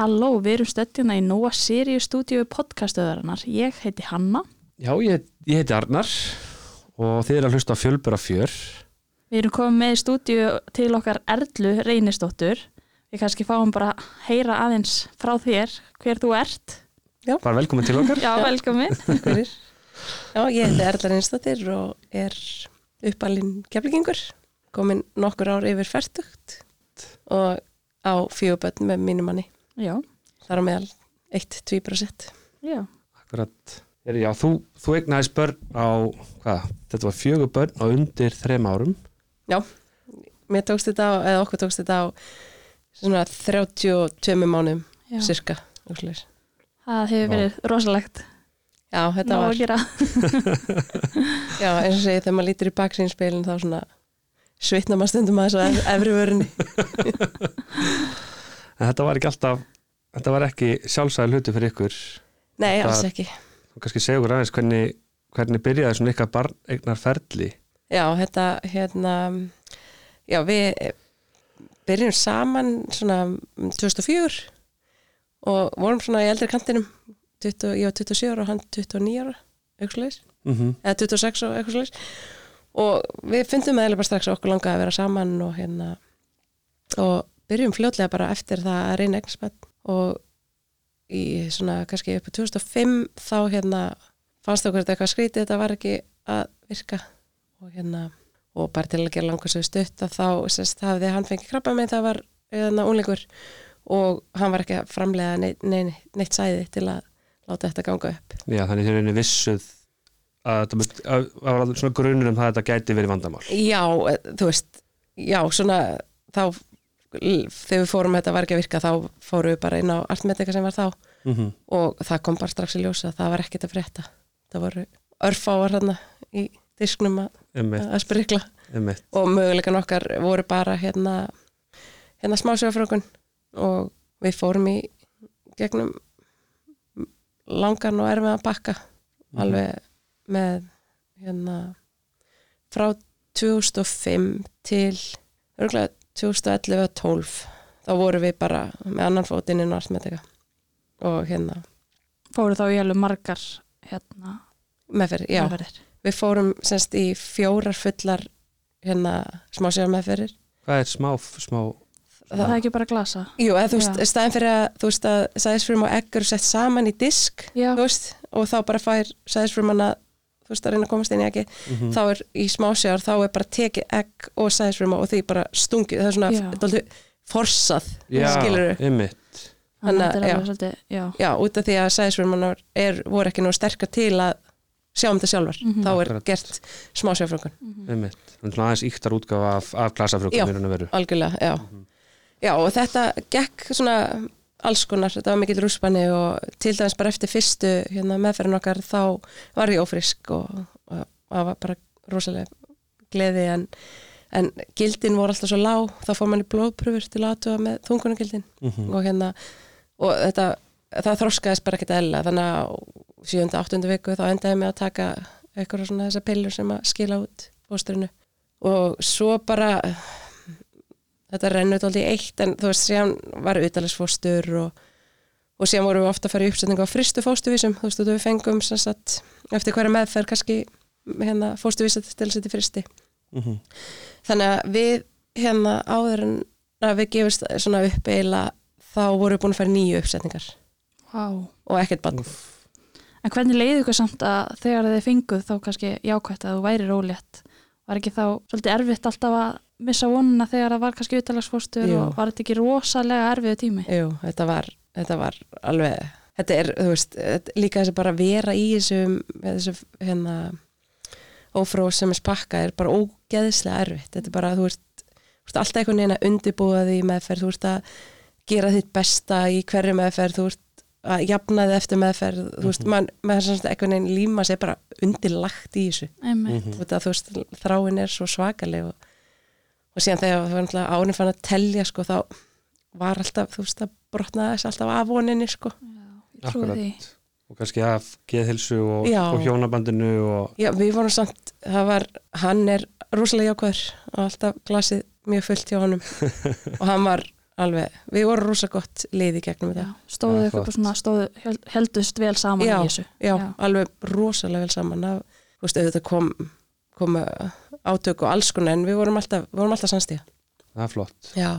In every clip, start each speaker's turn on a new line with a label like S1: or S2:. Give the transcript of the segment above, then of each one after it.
S1: Halló, við erum stöddina í Nóa Sirius stúdíu podcastöðarinnar. Ég heiti Hanna.
S2: Já, ég, ég heiti Arnar og þið er að hlusta á fjölbura fjör.
S1: Við erum komið með í stúdíu til okkar Erlu Reynisdóttur. Við kannski fáum bara að heyra aðeins frá þér hver þú ert.
S2: Bara velkomin til okkar.
S1: Já, velkomin.
S3: Já, ég heiti Erla Reynsdóttir og er uppalinn geflingingur, komin nokkur ár yfir færtugt og á fjöguböld með mínu manni.
S1: Já,
S3: Þar á meðal eitt tvíbrasett.
S1: já.
S2: Akkurat. Er, já, þú, þú egnaðist börn á, hvað, þetta var fjögur börn á undir þrem árum.
S3: Já, mér tókst þetta á, eða okkur tókst þetta á svona 32 mánum,
S1: já.
S3: cirka.
S1: Það hefur verið rosalegt.
S3: Já, þetta
S1: Ná
S3: var,
S1: að gera.
S3: já, eins og segi, þegar maður lítur í baksínspilin þá svona svitna maður stundum að þessu ef- efri vörunni.
S2: En þetta var ekki alltaf, þetta var ekki sjálfsæði hluti fyrir ykkur.
S3: Nei, alls
S2: Það-
S3: ekki.
S2: Þú kannski segja okkur aðeins hvernig, hvernig byrjaði svona ykkar barn egnar ferli.
S3: Já, þetta, hérna, já, við byrjum saman svona um 2004 og vorum svona í eldri kantinum, 20, ég var 27 ára og hann 29 ára, sliðis,
S2: Mm
S3: eða 26 og eitthvað sliðis og við fundum eða bara strax að okkur langaði að vera saman og hérna, og byrjum fljótlega bara eftir það að reyna egnarspann og í svona kannski upp á 2005 þá hérna fannst okkur þetta eitthvað skrítið, þetta var ekki að virka. Og hérna og bara til að gera langar svo stutt að þá sérst, hafði hann fengið krabba með það var hérna úlingur og hann var ekki að framlega neitt, neitt, neitt sæði til að láta þetta ganga upp.
S2: Já, þannig þið erum vissuð að þetta mynd- að- að var svona grunur um það að þetta gæti verið vandamál.
S3: Já, eh, þú veist já, svona þá þegar við fórum að þetta var ekki að virka þá fórum við bara inn á artmetika sem var þá.
S2: Mm
S3: og það kom bara strax í ljósa það var ekkert að frétta. Það voru örfáar hérna í disknum að, að sprikla.
S2: Einmitt.
S3: og möguleikan okkar voru bara hérna, hérna smásögafrökun og við fórum í gegnum langan og erfiðan bakka alveg með hérna frá 2005 til örgulega 2011 og 12 þá vorum við bara með annan fótinn inn á artmetika og hérna
S1: Fóru þá í alveg margar hérna
S3: meðferð, já,
S1: meðferðir.
S3: við fórum semst í fjórar fullar hérna smásögar meðferðir
S2: Hvað er smá, smá,
S1: Það er ekki bara glasa.
S3: Jú, eða þú veist, staðin fyrir að þú veist að sæðisfrum og egg eru sett saman í disk
S1: Já,
S3: þú veist, og þá bara fær sæðisfrum að þú veist að reyna að komast inn í eggi
S2: mm
S3: þá er í smásjár, þá er bara tekið egg og sæðisfrum og því bara stungið það er svona
S1: Já.
S3: dálítið forsað
S2: já,
S3: skilurðu.
S2: einmitt.
S1: þannig að þetta
S3: að-
S1: er
S3: já.
S1: já.
S3: já, út af því að sæðisfrumanar er, voru ekki nú sterkar til að sjá um þetta sjálfar
S1: Mhm.
S3: þá er
S2: Akkurat.
S3: gert smásjárfrökun
S2: einmitt. Þannig svona aðeins íktar útgáfa af, af
S3: Já.
S2: glasafrökkum veru.
S3: algjörlega, já já og þetta gekk svona alls konar, þetta var mikill rúspanni og til dæmis bara eftir fyrstu hérna, meðferðin okkar þá var ég ófrisk og, það var bara rosalega gleði en, en gildin voru alltaf svo lág. Þá fór mann í blóðpröfur til aðtuga með þungunagildin
S2: Mm
S3: og hérna og þetta, það þroskaðist bara ekkert eðla þannig að á sjönda, áttundu viku þá endaði mig að taka eitthvað svona þessar pillur sem að skila út fóstrinu og svo bara þetta rennur alltaf í eitt en þú veist, síðan var utalagsfóstur og, og síðan vorum við ofta að fara í uppsetningu á fristu fóstuvísum, þú veist, við fengum sem sagt, eftir hverja meðferð kannski hérna fóstuvísa til að setja fristi
S2: -hmm.
S3: þannig að við hérna áður en að við gefist svona upp eiginlega þá vorum við búin að fara í nýju uppsetningar
S1: Vá.
S3: og ekkert bann
S1: En hvernig leiði ykkur samt að þegar þið fenguð þá kannski jákvætt að þú væri rólétt? Var ekki þá svolítið erfitt alltaf að missa vonuna þegar það var kannski utalagsfóstur
S3: Jú.
S1: og var þetta ekki rosalega erfiðu tími?
S3: Jú, þetta var, þetta var alveg þetta er, þú veist, líka bara að vera í þessum, þessu hérna ófró sem er spakka er bara ógeðslega erfitt þetta er bara, þú veist, þú veist alltaf einhvern veginn að undirbúa því meðferð, þú veist að gera þitt besta í hverju meðferð þú veist að jafna þið eftir meðferð þú veist, mann, maður sem sagt einhvern veginn líma sér bara undirlagt í þessu veist að þú veist, þráin er svo svakaleg og, og síðan þegar það árin fann að telja sko, þá var alltaf, þú veist, að brotna þess alltaf af voninni, sko.
S1: Ég trúi því.
S2: og kannski af geðhilsu og,
S3: Já.
S2: og hjónabandinu og
S3: Já, við vorum samt, það var hann er rosalega jákvæður og alltaf glasið mjög fullt hjá honum og hann var alveg, við vorum rosa gott liði gegnum
S1: Já,
S3: þetta
S1: stóðu
S2: Já,
S1: bara svona, stóðu, held- heldust vel saman
S3: Já,
S1: í þessu.
S3: já,
S1: Já.
S3: alveg rosalega vel saman að, þú veist, auðvitað kom, kom átök og alls konar en við vorum alltaf, við vorum alltaf samstíða
S2: það er flott.
S3: Já,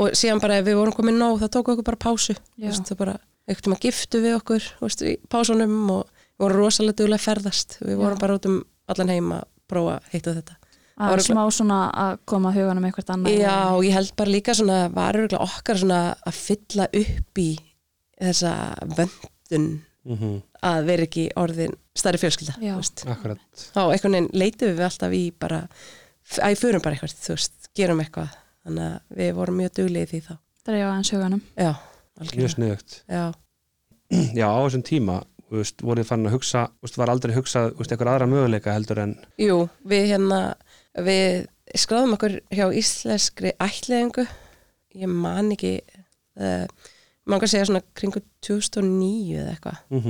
S3: og síðan bara ef við vorum komið nóg það tók okkur bara pásu. Veist, það bara, einhvern tíma giftu við okkur þú veist, í pásunum og við vorum rosalega duglega að ferðast. Við vorum
S1: Já.
S3: bara út um allan heim að prófa heitt og þetta.
S1: Að
S3: Ára-
S1: smá svona að koma huganum eitthvað annað.
S3: Já, og ég held bara líka svona var örugglega okkar svona að fylla upp í þessa vöndun
S2: mm
S3: að vera ekki orðin stærri fjölskylda þá einhvern veginn leitum við alltaf í bara að ég förum bara eitthvað, þú veist, gerum eitthvað. Þannig að við vorum mjög duglega í því þá.
S1: Drefa aðeins huganum.
S3: Já,
S2: mjög sniðugt.
S3: Já,
S2: já á þessum tíma veist, voruð farin að hugsa veist, var aldrei hugsað eitthvað aðra möguleika heldur en
S3: jú, við hérna við skráðum okkur hjá íslenskri ætliðingu ég man ekki uh, mann kan segja svona kringu 2009 eða eitthvað.
S2: Mm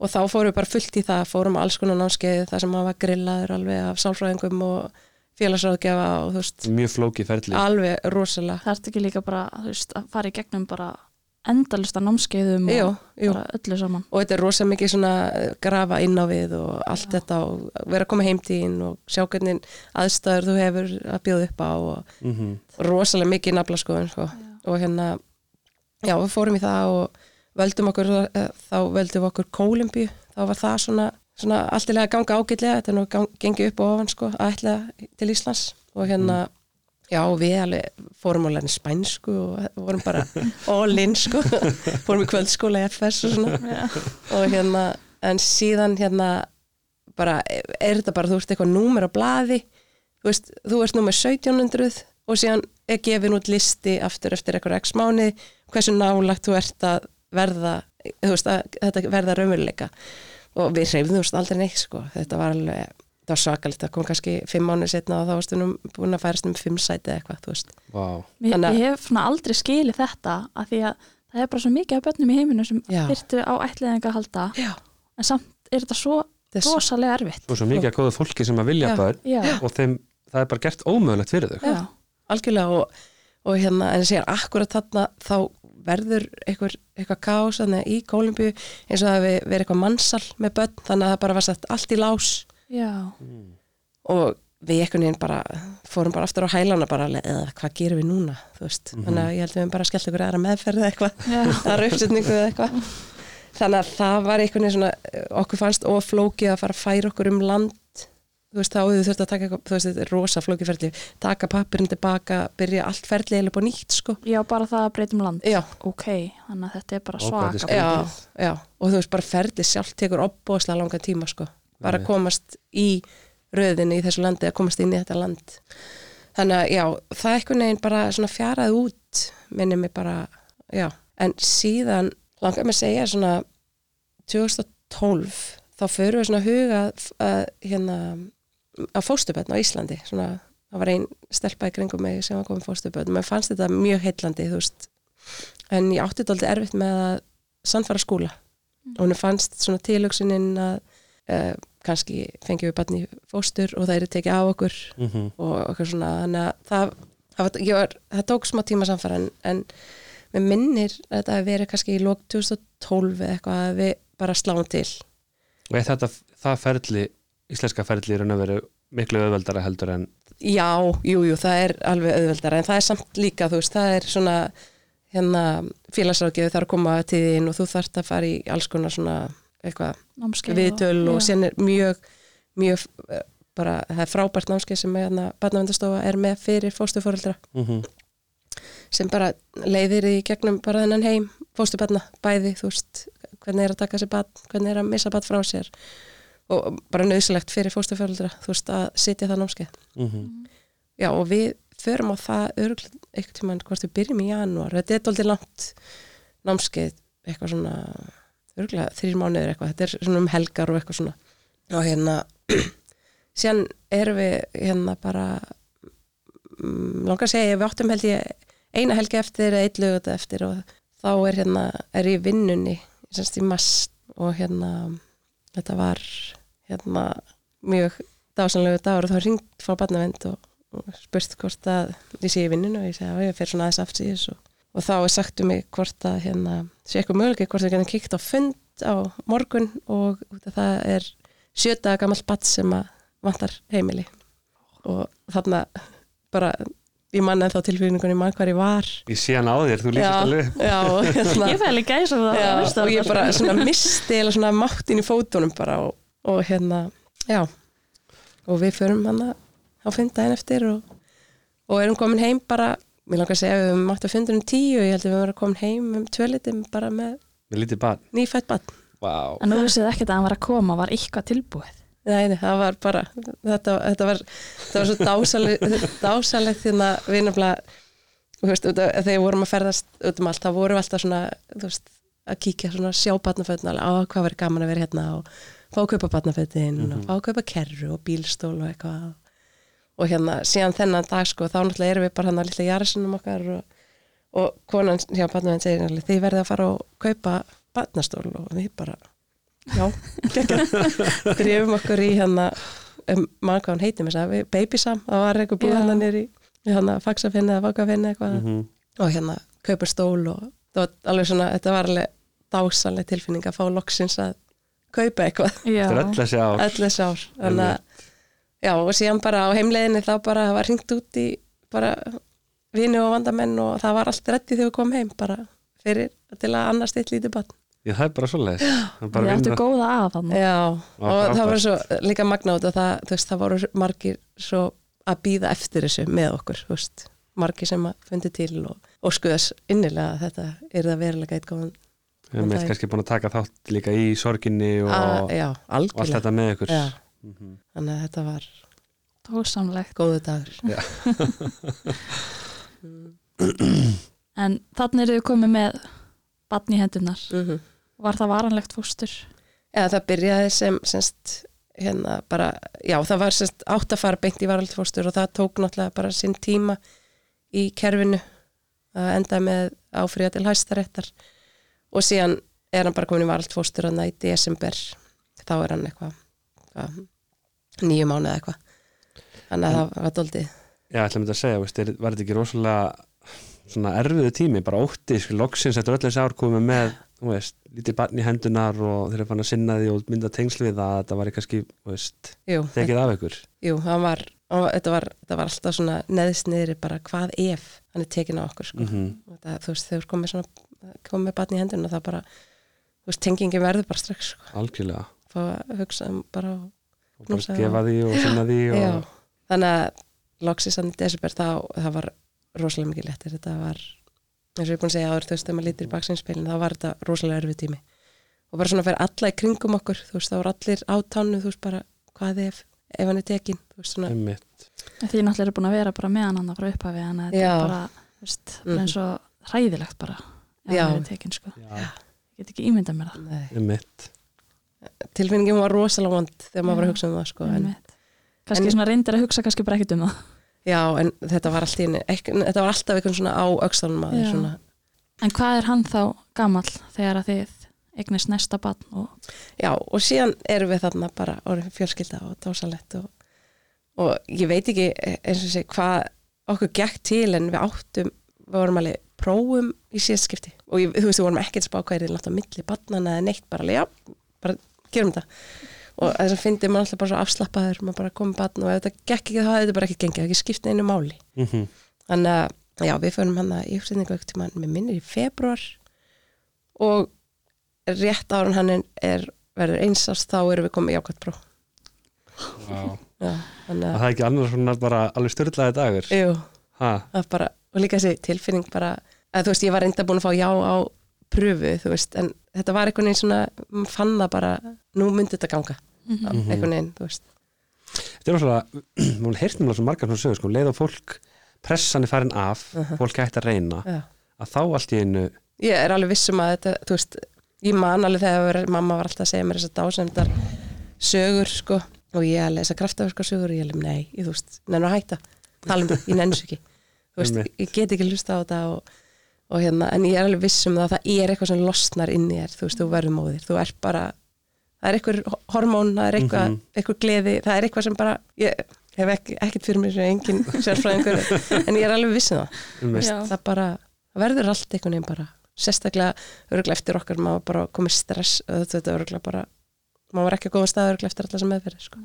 S3: og þá fórum við bara fullt í það, fórum alls konar námskeið þar sem maður var grillaður alveg af sálfræðingum og félagsráðgjafa og þú veist,
S2: mjög flókið ferli.
S3: alveg rosalega.
S1: Það ert ekki líka bara, veist, að fara í gegnum bara endalista námskeiðum
S3: Jú,
S1: og
S3: jú,
S1: bara öllu saman.
S3: og þetta er rosa mikið svona eh, grafa inn á við og allt þetta og vera að koma heimtíðin og sjá hvernig aðstæður þú hefur að bjóða upp á og
S2: mm
S3: rosalega mikið nafla sko, sko. og hérna já, við fórum í það og völdum okkur eh, þá völdum okkur Kólumbíu. Þá var það svona, svona alltilega að ganga ágætlega, þetta er nú gang, gengið upp og ofan sko, að ætla til Íslands. Og hérna Já, við alveg fórum að læra spænsku og vorum bara all in sko, fórum í kvöldskóla í FS og svona.
S1: Já.
S3: og hérna, en síðan hérna bara, er þetta bara, þú veist, eitthvað númer á blaði, þú veist, þú ert númer 1700 og síðan er gefin út listi aftur eftir eitthvað x mánuði, hversu nálagt þú ert að verða, veist, að þetta verða raunveruleika og við veist, aldrei neitt, sko, þetta var alveg það var svakalegt, það kom kannski fimm mánuði setna og þá varstu nú búin að færast um fimm sæti eða eitthvað, þú veist. Þannig að-
S1: ég hef aldrei skilið þetta að því að það er bara svo mikið af börnum í heiminu sem
S3: Já.
S1: þyrftu á ætliðinga að halda
S3: Já.
S1: en samt er þetta svo
S3: svo-
S1: rosalega erfitt.
S2: og svo mikið að góðu fólki sem að vilja
S3: Já.
S2: börn
S1: Já,
S2: og þeim, það er bara gert ómögulegt fyrir þau
S1: já,
S3: algjörlega og, og hérna en sér akkurat þarna þá verður eitthvað, eitthvað kás þannig í Kólumbíu eins og það hafi verið eitthvað mannsal með börn þannig að það bara var sett allt í lás.
S1: Já,
S3: og við einhvern veginn bara fórum bara aftur á hælana bara eða hvað gerum við núna? Þú veist, þannig að ég held við höfum bara skellt ykkur aðra meðferð eða eitthvað, aðra uppsetningu eða eitthvað. Þannig að það var einhvern veginn svona okkur fannst oflókið að fara að færa okkur um land þú veist, þá hefur þurft að taka eitthvað, þú veist, þetta er rosa flókið ferli. Taka pappirinn tilbaka, byrja allt ferli eða upp á nýtt, sko.
S1: Já, bara það að breytum land.
S3: já,
S1: Ok, þannig að þetta er bara svaka.
S3: já, já, og þú veist bara ferli sjálft tekur opbóðslega langan tíma sko. Bara að komast í röðinni í þessu landi, að komast inn í þetta land. Þannig að já, það einhvern veginn bara svona fjaraði út minni mig bara, já. En síðan langar mig að segja svona 2012 þá förum við svona að huga að hérna að fóstubötn á Íslandi svona, það var ein stelpa í kringum mig sem var komið fóstubötn, mér fannst þetta mjög heillandi, þú veist. En ég átti þetta aldrei erfitt með að sandfara skúla. Og henni fannst svona tilöksunin að uh, kannski fengjum við barni í fóstur og það er tekið á okkur
S2: mm
S3: og okkur svona þannig að það, það, var, ég var, það tók smá tíma samfara en, en mér minnir að þetta hafi verið kannski í lók 2012 eða eitthvað að við bara sláum til.
S2: Og er þetta það ferli íslenska ferli er raun að vera miklu auðveldara heldur en
S3: Já, jú, jú, það er alveg auðveldara en það er samt líka, þú veist, það er svona hérna félagsrákjöðu þarf að koma til þín og þú þarft að fara í alls konar svona eitthvað
S1: Námskeið
S3: viðtöl og
S1: já.
S3: sen er mjög mjög eh, bara, það er frábært námskeið sem hérna, barnavendastofa er með fyrir fóstufóreldra
S2: mm
S3: sem bara leiðir í gegnum bara þennan heim fóstubarna, bæði, þú veist hvernig er að taka sér barn, hvernig er að missa barn frá sér og bara nöðsilegt fyrir fóstufóreldra, þú veist, að sitja það námskeið
S2: -hmm.
S3: Já, og við förum á það örgulega eitthvað tímann hvort við byrjum í janúar. Þetta er doldið langt námskeið, eitthvað svona örgulega þrýr mánuður eitthvað. Þetta er svona um helgar og eitthvað svona. Og hérna, síðan erum við hérna bara, mm, langar að segja, við áttum held ég eina helgi eftir eða eitt lögut eftir og þá er hérna, er ég vinnunni, semst í mast og hérna, þetta var hérna mjög dásanlegu dagur og þá ringt frá barnavend og og spurt hvort að ég sé í vinninu og ég segi að ég fer svona aðeins aftur í þessu. Og og þá er sagt um mig hvort að hérna, sé eitthvað möguleik hvort við getum kíkt á fund á morgun og það er sjöta gammal batt sem að vantar heimili. Og þarna bara ég manna þá tilfýringunni mann hvar ég var.
S2: Ég sé hann á þér, þú lýsist alveg.
S3: já, og, hérna,
S1: Ég fæli gæsa það
S3: já,
S1: að
S3: og ég bara
S1: sko.
S3: svona misti eða svona máttin í fótunum bara og, og hérna, já. Og við förum hann á fundaginn eftir og, og erum komin heim bara, mér langar að segja að við máttu að funda um tíu, ég held að við varum komin heim um tvölitum bara með
S2: Með lítið barn?
S3: nýfætt bann
S2: Vá.
S1: En nú vissið ekkert að hann var að koma, var eitthvað tilbúið?
S3: Nei, nei, það var bara þetta, þetta, var, þetta var svo dásalegt dásalegt því að við nefnilega þú veist, þegar við vorum að ferðast út um allt, þá vorum við alltaf svona þú veist, að kíkja svona sjá batnafötna á hvað verið gaman að vera hérna? og fá að kaupa batnafötin og fá að kaupa kerru og bílstól og eitthvað. Og hérna síðan þennan dag sko, þá náttúrulega erum við bara hann að lilla jarasunum okkar og, og konan hjá batnafötin segir náttúrulega, þið verðið að fara og kaupa batnastól og við bara já, drifum okkur í hérna um, maður hvað hann heiti með þess að babysam, það var eitthvað búið hann nýri í hérna faxafinni eða vakafinni eitthvað.
S2: Mhm.
S3: og hérna kaupur stól og það var alveg svona, þetta var alveg dásaleg tilfinning að fá loksins að kaupa eitthvað,
S1: Já,
S2: Þetta er öll þessi ár.
S3: Öll þess ár. Þannig að, já, og síðan bara á heimleiðinni þá bara var hringt út í bara vini og vandamenn og það var allt reddi þegar við komum heim bara fyrir til að annars eitt lítið barn.
S2: Já, það er bara svoleiðis. Það er vinna
S1: góða að þannig
S3: Já, og það
S2: frábært.
S3: var svo líka magnátt og það, þú veist, það voru margir svo að býða eftir þessu með okkur, þú veist, margir sem að fundi til og, og skuðas innilega að þetta er það verulega eitt góðan
S2: Við erum eitt kannski búin að taka þátt líka í sorginni og,
S3: að,
S2: og
S3: Já,
S2: allt
S3: algjörlega.
S2: þetta með ykkur.
S3: Já,
S2: Mhm.
S3: þannig að þetta var
S1: Tósamlegt
S3: góðu dagur.
S1: En þannig eru þau komið með batn í hendunar
S3: mm
S1: Var það varanlegt fóstur?
S3: Eða það byrjaði sem semst hérna bara, já það var semst átt að fara beint í varaldfóstur og það tók náttúrulega bara sinn tíma í kerfinu að enda með áfriða til hæstaréttar og síðan er hann bara komin í varaldfóstur hann í desember. Þá er hann eitthvað hvað, nýju mánuð eitthvað. Þannig að það var doldið
S2: Já, ætlum þetta að segja, veist, er, var þetta ekki rosalega svona erfiðu tími, bara ótti sko, loksins eftir öll þessi ár komið með veist, lítið barn í hendunar og þeir eru fann að sinna því og mynda tengsl við það að þetta var veist,
S3: Jú,
S2: tekið af ykkur.
S3: jú var, var, þetta, var þetta var alltaf svona neðst niðri bara hvað ef hann er tekin á okkur sko.
S2: mm
S3: og það, þú veist, þegar komið svona komið með batni í hendurinn og það bara þú veist, tengingin verður bara strax sko.
S2: algjörlega.
S3: Fá að hugsa um bara
S2: og bara gefa því og sinna því og,
S3: já, þannig að loksins hann í desember þá, það var rosalega mikið léttir, þetta var eins og ég er búin að segja áður, þú veist, þegar maður lítir í baksinspilin þá var þetta rosalega erfið tími. Og bara svona fyrir alla í kringum okkur þú veist, þá voru allir á tánu, þú veist, bara hvað ef, ef hann er tekin, þú veist, svona
S2: einmitt,
S1: Því náttúrulega eru búin að vera bara með hann frá upphafi Þannig að þetta er bara, þú veist, mm. eins og hræðilegt bara
S3: Já.
S1: tekin sko.
S2: Já,
S1: Ég get ekki ímyndað mér það.
S3: Tilfinningin var rosalega vond þegar maður var að hugsa um það, sko en.
S1: Kannski
S3: en-
S1: svona reyndir að hugsa kannski bara ekkert um það.
S3: Já, en þetta var alltaf þetta var alltaf eitthvað svona á aukstanum að
S1: Já.
S3: svona.
S1: En hvað er hann þá gamall þegar að þið eignist næsta batn og
S3: Já, og síðan erum við þarna bara orðin fjölskylda og dásalett og, og ég veit ekki eins og sé hvað okkur gekk til en við áttum, við vorum alveg prófum í síðskipti og ég, þú veist, við vorum ekkert spá hvað er þið látt á milli barnana eða neitt bara, já, bara gerum þetta og þess að fyndi maður alltaf bara svo afslappaður maður bara komið barn og ef þetta gekk ekki þá hefði þetta bara ekki gengið, það ekki skipt einu máli.
S2: Mm
S3: þannig að, já, við förum hann að í uppsetningu ekkert tíma með minnir í februar og rétt árun hann er, er verður einsast þá erum við komið í ákvæmt próf.
S2: Wow.
S3: já,
S2: og
S3: að,
S2: það er ekki annars svona bara alveg styrlaði dagur?
S3: Jú,
S2: ha,
S3: það er bara og líka þessi tilfinning bara að þú veist, ég var reynda búin að fá já á pröfu, þú veist, en þetta var einhvern veginn svona, fann það bara nú myndi þetta ganga,
S1: Mhm.
S3: einhvern veginn þú veist,
S2: þetta er rosalega, hún heyrst mér svo margar svona sögur, sko, um leið og fólk pressan er farin af,
S3: Mhm.
S2: fólk hægt að reyna
S3: já.
S2: að þá allt í einu
S3: ég er alveg vissum að þetta, þú veist ég man alveg þegar mamma var alltaf að segja mér þessar dásemdar sögur sko, og ég að lesa kraftaverka sögur og ég alveg, nei, ég, þú veist, nennu að hætta. Tala um það, ég nennu svo ekki. Þú veist, ég get ekki hlusta á þetta og, og hérna, en ég er alveg vissum það að það er eitthvað sem losnar inn í þér, þú veist, þú verður móðir. Þú er bara, það er eitthvað hormón, það er eitthvað,
S2: Mhm.
S3: eitthvað gleði. Það er eitthvað sem bara, ég hef ekki, ekkert fyrir mér sem engin sérfræðingur, en ég er alveg vissum það.
S2: Um
S1: Já.
S3: það bara, það verður allt einhvern veginn bara sérstaklega örgulega eftir okkar maður bara komið stress þetta örgulega bara maður var ekki að góða stað örgulega eftir allar sem meðferði sko.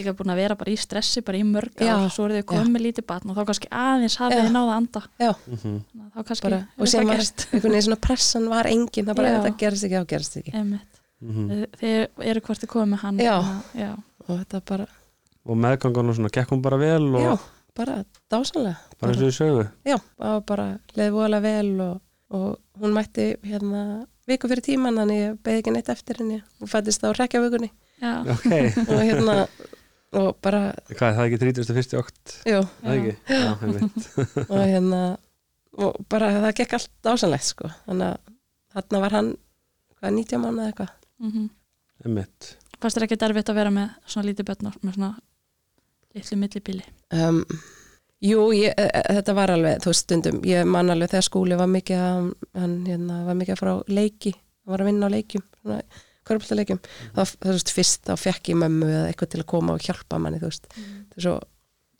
S1: Líka búin að vera bara í stressi bara í mörg ár, svo eru þau komið lítið batn og þá kannski aðeins hafið þið náða að anda
S3: já,
S2: Mhm.
S1: Þannig að þá kannski
S3: bara, og sem var
S1: gerst.
S3: einhvern veginn svona pressan var engin það bara, þetta gerist ekki, þá gerist ekki.
S2: Mhm.
S1: Þið- þið eru hvort þið komið með hann
S3: Já.
S1: að- já.
S3: og þetta bara,
S2: Og meðgangan og svona gekk hún bara vel og
S3: já, bara dásanlega
S2: bara eins og við sögu.
S3: já, það var bara leið voðalega vel og, og hún mætti hérna viku fyrir tíman, þannig ég beði ekki neitt eftir henni og fættist á rekjavökunni
S1: Já.
S2: Ok,
S3: og hérna og bara,
S2: hvað er það ekki 31. okt?
S3: jú,
S2: Það ekki? Já, einmitt.
S3: og hérna og bara það gekk allt dásanlegt sko, þannig að þarna var hann hvað, 90 mánuð eða eitthvað
S1: Mm
S2: einmitt.
S1: Fannst þér ekki derfitt að vera með svona lítið börn með svona litlu millibíli
S3: um, Jú, ég, e, e, þetta var alveg, þú veist stundum, ég man alveg þegar skúli var mikið að, hann hérna, var mikið frá leiki, hann var að vinna á leikjum, svona, körpultaleikjum, þá, þú veist, fyrst þá fekk ég mömmu eða eitthvað til að koma og hjálpa manni, þú veist, það er svo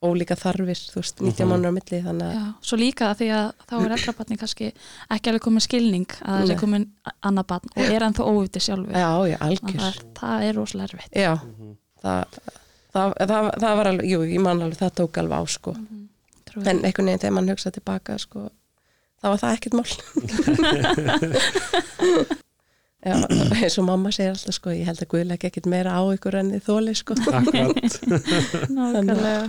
S3: ólíka þarfir, þú veist, 90
S2: Mhm.
S3: mánuður á milli, þannig að,
S1: Já, svo líka því að þá er eldrabatni kannski ekki alveg komið skilning að það
S3: Nei.
S1: sé komið annað batn og er ennþá óviti sjálfur.
S3: Já, já,
S1: að
S3: algjör,
S1: það, er- það er rosalega erfitt.
S3: Já,
S2: Mhm.
S3: það, það, það, það var alveg, jú, ég man alveg, það tók alveg á, sko,
S1: Trúi.
S3: en einhvern veginn þegar mann hugsaði tilbaka, sko, þá var það ekkert mál. Já, eins og mamma segir alltaf sko, ég held að Guð legg ekkert meira á ykkur en þið þóli sko.
S2: Akkurat.
S1: Nákvæmlega.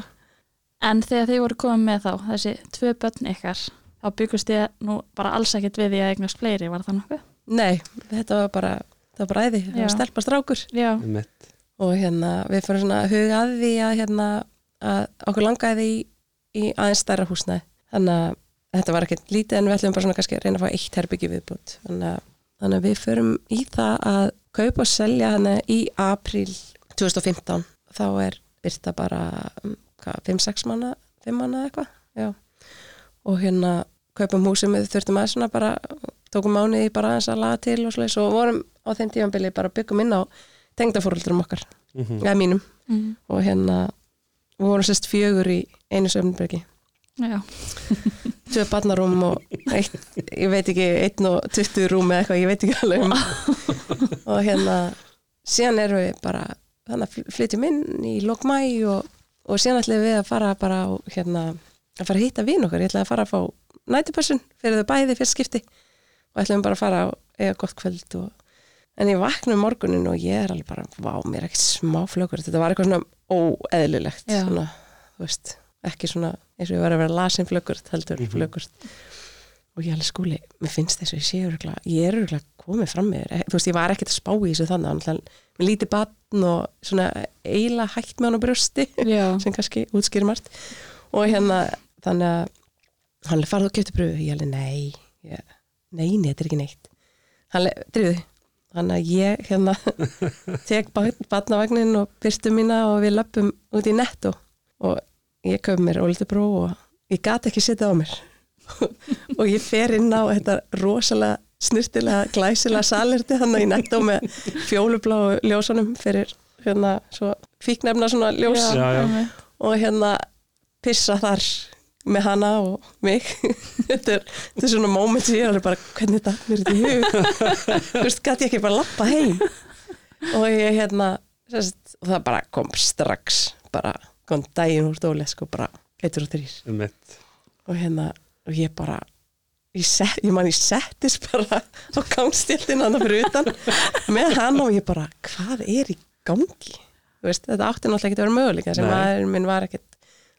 S1: En þegar þið voru komið með þá, þessi tvö börn ykkar, þá byggust ég nú bara alls ekkert við því að eignast fleiri, var það nokkuð?
S3: Nei, þetta var bara, þetta var bara æði, það var stelpa strákur
S1: Já,
S2: Einmitt.
S3: og hérna við fyrir svona að huga að því að hérna að okkur langaði í, í aðeins stærra húsnæði. Þannig að þetta var ekkert lítið en við ætlum bara svona kannski að reyna að fá eitt herbyggi viðbútt. Þannig að, þannig að við förum í það að kaupa og selja hana í apríl 2015. Þá er byrta bara um, hvað, 5-6 manna, 5 manna eitthvað. Já. Og hérna kaupum húsum við þurftum að svona bara tókum mánuði bara aðeins að laga til og svoleiðis og vorum á þeim tímanbili bara byggum inn á tengdafóruldurum okkar,
S2: Mhm.
S3: eða mínum
S1: mm.
S3: og hérna við vorum sérst fjögur í einu söfnbergi
S1: já,
S3: tvö barnarúm og eitt, ég veit ekki, einn og 20 rúm eða eitthvað, ég veit ekki alveg um. Og hérna síðan erum við bara, þannig að fl- flytjum inn í lokmæ og, og síðan ætlum við að fara bara á, hérna, að fara að hitta vín okkar, ég ætla að fara að fá nætupössun fyrir þau bæði fyrst skipti og ætlum bara að fara og eiga gott kvöld og En ég vakna um morgunin og ég er alveg bara, vá, mér er ekkert smá flögur. Þetta var eitthvað svona óeðlilegt.
S1: Já.
S3: Svona, þú veist, ekki svona eins og ég var að vera lasin flögur, heldur mm
S2: Mhm.
S3: Og ég alveg skúli, mér finnst þess að ég sé öruglega, ég er öruglega komið fram með þér. Þú veist, ég var ekkert að spá í þessu þannig, þannig með lítið batn og svona eiginlega hægt með hann á brjósti
S1: já,
S3: sem kannski útskýrir margt og hérna þannig að hann farið og kefti pröfu ég alveg nei ég, nei, nei, þetta er ekki neitt hann drifuði þannig að ég hérna tek batnavagnin og byrstu mína og við löpum út í netto og ég köf mér ólítið bró og ég gat ekki setja á mér og ég fer inn á þetta rosalega snirtilega glæsilega salerti þannig í netto með fjólublá ljósunum fyrir hérna svo fíknefna svona ljós
S2: Já, já.
S1: einmitt.
S3: og hérna pissa þar með hana og mig. Þetta er, þetta er svona moment sem ég er alveg bara hvernig þetta mér þetta í hug? Þú veist, gæti ég ekki bara lappa heim? Og ég hérna sérst, og það bara kom strax bara kom daginn úr stóli sko bara eitur og þrýr og hérna og ég bara ég, set, ég man ég settist bara á gangstildin hann fyrir utan með hann og ég bara hvað er í gangi? Þú veist, þetta átti náttúrulega ekki að vera möguleika sem maður minn var ekkert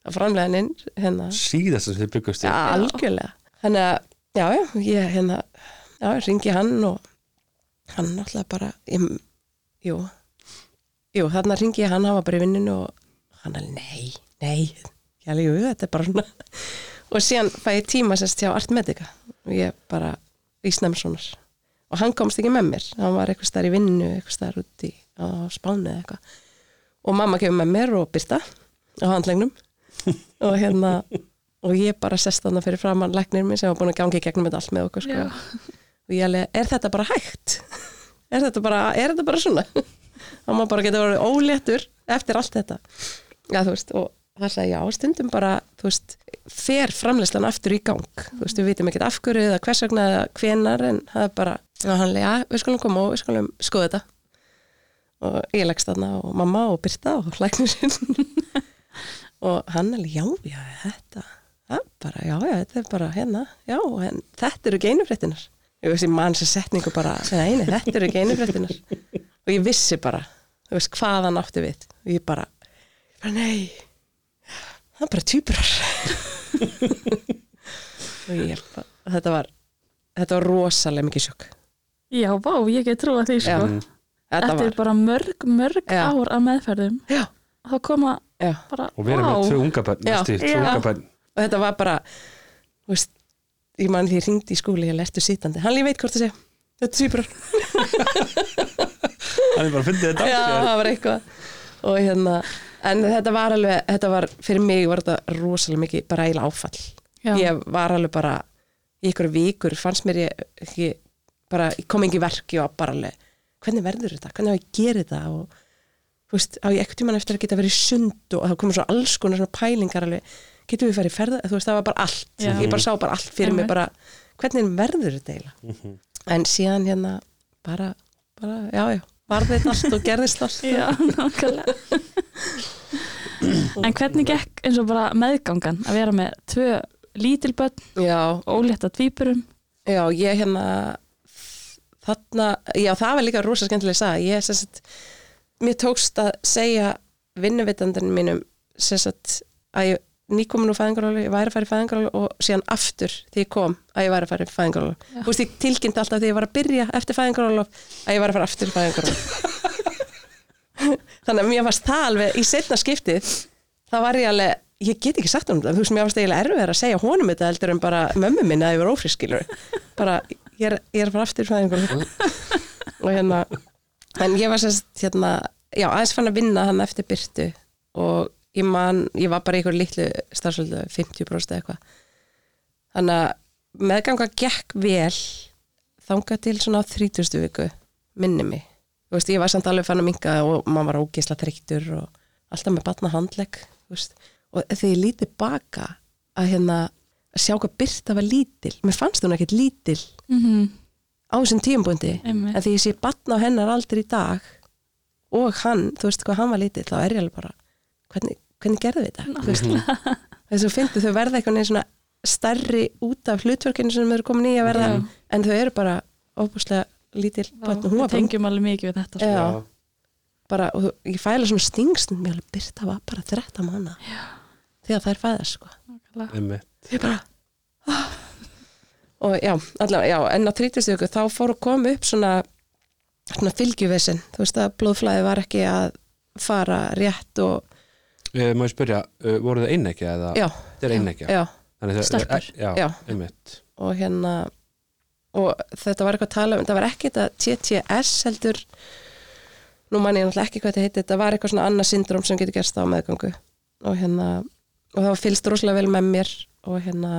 S3: að framlega hann inn hérna,
S2: Síðast sem þið byggust
S3: ja, algjörlega. Þannig að, já, já, ég hérna já, ringi hann og hann náttúrulega bara ég, jú, jú, þarna ringi ég hann hann var bara í vinninu og hann alveg, nei, nei ég alveg, jú, þetta er bara svona. Og síðan fæ ég tíma sérst hjá Artmedica og ég bara í Snemsonar og hann komst ekki með mér. Hann var eitthvað starf í vinnu, eitthvað starf út í á Spáni eða eitthvað. Og mamma kemur með mér og byrta á handlegnum og hérna og ég bara sest þarna fyrir framann læknir minn sem var búin að gangi gegnum þetta allt með okkur sko. Og ég alveg, er þetta bara hægt? er þetta bara, er þetta bara svona? og maður bara getur verið óléttur eftir allt þetta já þú veist, og það sagði já, stundum bara þú veist, fer framleyslan aftur í gang þú veist, við vitum ekkert af hverju eða hvers vegna eða hvenar en það er bara og hann lega, já, við skulum koma og við skulum skoða þetta og ég leggst þarna og mamma og Birta og hlæknir sinn og hann alveg, já, já, þetta er bara, já, já, þetta er bara hérna já, en þetta eru geinufréttinar ég veist, ég mann sér setningu bara nei, nei, þetta eru geinufréttinar og ég vissi bara, þú veist, hvað hann átti við. Og ég bara, bara nei það er bara týpurar og ég þetta var þetta var rosalega mikið sjokk.
S1: Já, vá, ég get trúa því sko.
S3: Þetta
S1: Eftir
S3: var,
S1: bara mörg, mörg
S3: Já.
S1: ár af meðferðum.
S3: Já,
S1: þá koma
S3: já
S1: bara,
S2: og við erum með tvö unga bönn
S3: og þetta var bara veist, ég man því ég ringdi í skúli ég lestu sítandi, hann líf veit hvort það sé. Þetta týpurar
S2: hann er bara að fyndi þetta.
S3: Já, það var eitthvað. Og hérna, en þetta var alveg þetta var, fyrir mig var þetta rosalega mikið bara eiginlega áfall.
S1: Já.
S3: ég var alveg bara í ykkur vikur fannst mér ég ekki bara, ég kom ekki verki og bara alveg hvernig verður þetta, hvernig á ég gera þetta? Og þú veist, á ég ekkert tímann eftir að geta verið sund og það komur svo alls konar svona pælingar alveg, getum við farið ferða þú veist, það var bara allt,
S1: Já.
S3: ég bara sá bara allt fyrir mig bara, hvernig verður þetta eiginlega?
S2: Mhm.
S3: en síðan hérna bara, bara, já, já varði þetta allt og gerðist allt.
S1: Já, nákvæmlega. En hvernig gekk eins og bara meðgangan að vera með tvö lítil börn,
S3: já,
S1: ólétta tvíburum?
S3: Já, ég hérna þarna, já, það var líka rosa skemmtileg að sagða, ég sem sagt mér tókst að segja vinnuvitandinn mínum sagt að ég nýkomin úr fæðingarólu, ég væri að fara í fæðingarólu og síðan aftur því ég kom að ég væri að fara í fæðingarólu.
S1: Já.
S3: Þú veist, ég tilkynnti alltaf þegar ég var að byrja eftir fæðingarólu að ég væri að fara aftur í fæðingarólu. Þannig að mér varst það alveg í setna skiptið, það var ég alveg, ég get ekki sagt honum það, þú veist, mér varst eiginlega erfið að segja honum þetta heldur en bara mömmu minna að ég var ófriskilur. Bara, ég er, ég er að fara aftur í fæðingarólu. og hérna, en ég var sérst, hérna, já, aðeins fann að vinna hann eftir byrtu og ég man, ég var bara í einhver litlu starfsöldu, 50% eða eitthvað þannig að meðganga gekk vel þangað til svona á 30. viku minni mig, þú veist, ég var samt alveg fann að minka og maður var ógisla þreyttur og alltaf með batna handlegg og þegar ég lítið baka að hérna að sjá hvað Birta var lítil, mér fannst hún ekkert lítil
S1: mm -hmm.
S3: Á þessum tíumbúndi
S1: Einmitt.
S3: en því ég sé batna á hennar aldrei í dag og hann, þú veist hvað hann var lítill þá er ég alveg bara, hvernig, hvernig gerðu við þetta þess að fyndi þau verða eitthvað neginn svona stærri út af hlutverkinu sem þau eru komin í að verða
S1: Já.
S3: en þau eru bara óbúslega lítill börn og hún var
S1: Við
S3: bara,
S1: tengjum alveg mikið við þetta sko.
S3: Já. bara og ég fæla svona stingst mér alveg byrta var bara 13 mánu þegar þær fæðast sko ég bara ah. Og já, allavega, já en á 30 viku þá fór að koma upp svona, svona fylgjuvessin þú veist að blóðflæði var ekki að fara rétt og
S2: Eh, Má ég spyrja, uh, voru það einnekja eða?
S3: já,
S2: er
S3: já,
S2: Þannig það-
S1: Stelpur.
S2: Já,
S3: Já.
S2: einmitt.
S3: og hérna og þetta var eitthvað að tala um þetta var ekki þetta TTS heldur nú man ég náttúrulega ekki hvað þetta heiti þetta var eitthvað svona annað syndrom sem getur gerst á meðgangu og hérna og það var fylgst rosalega vel með mér og hérna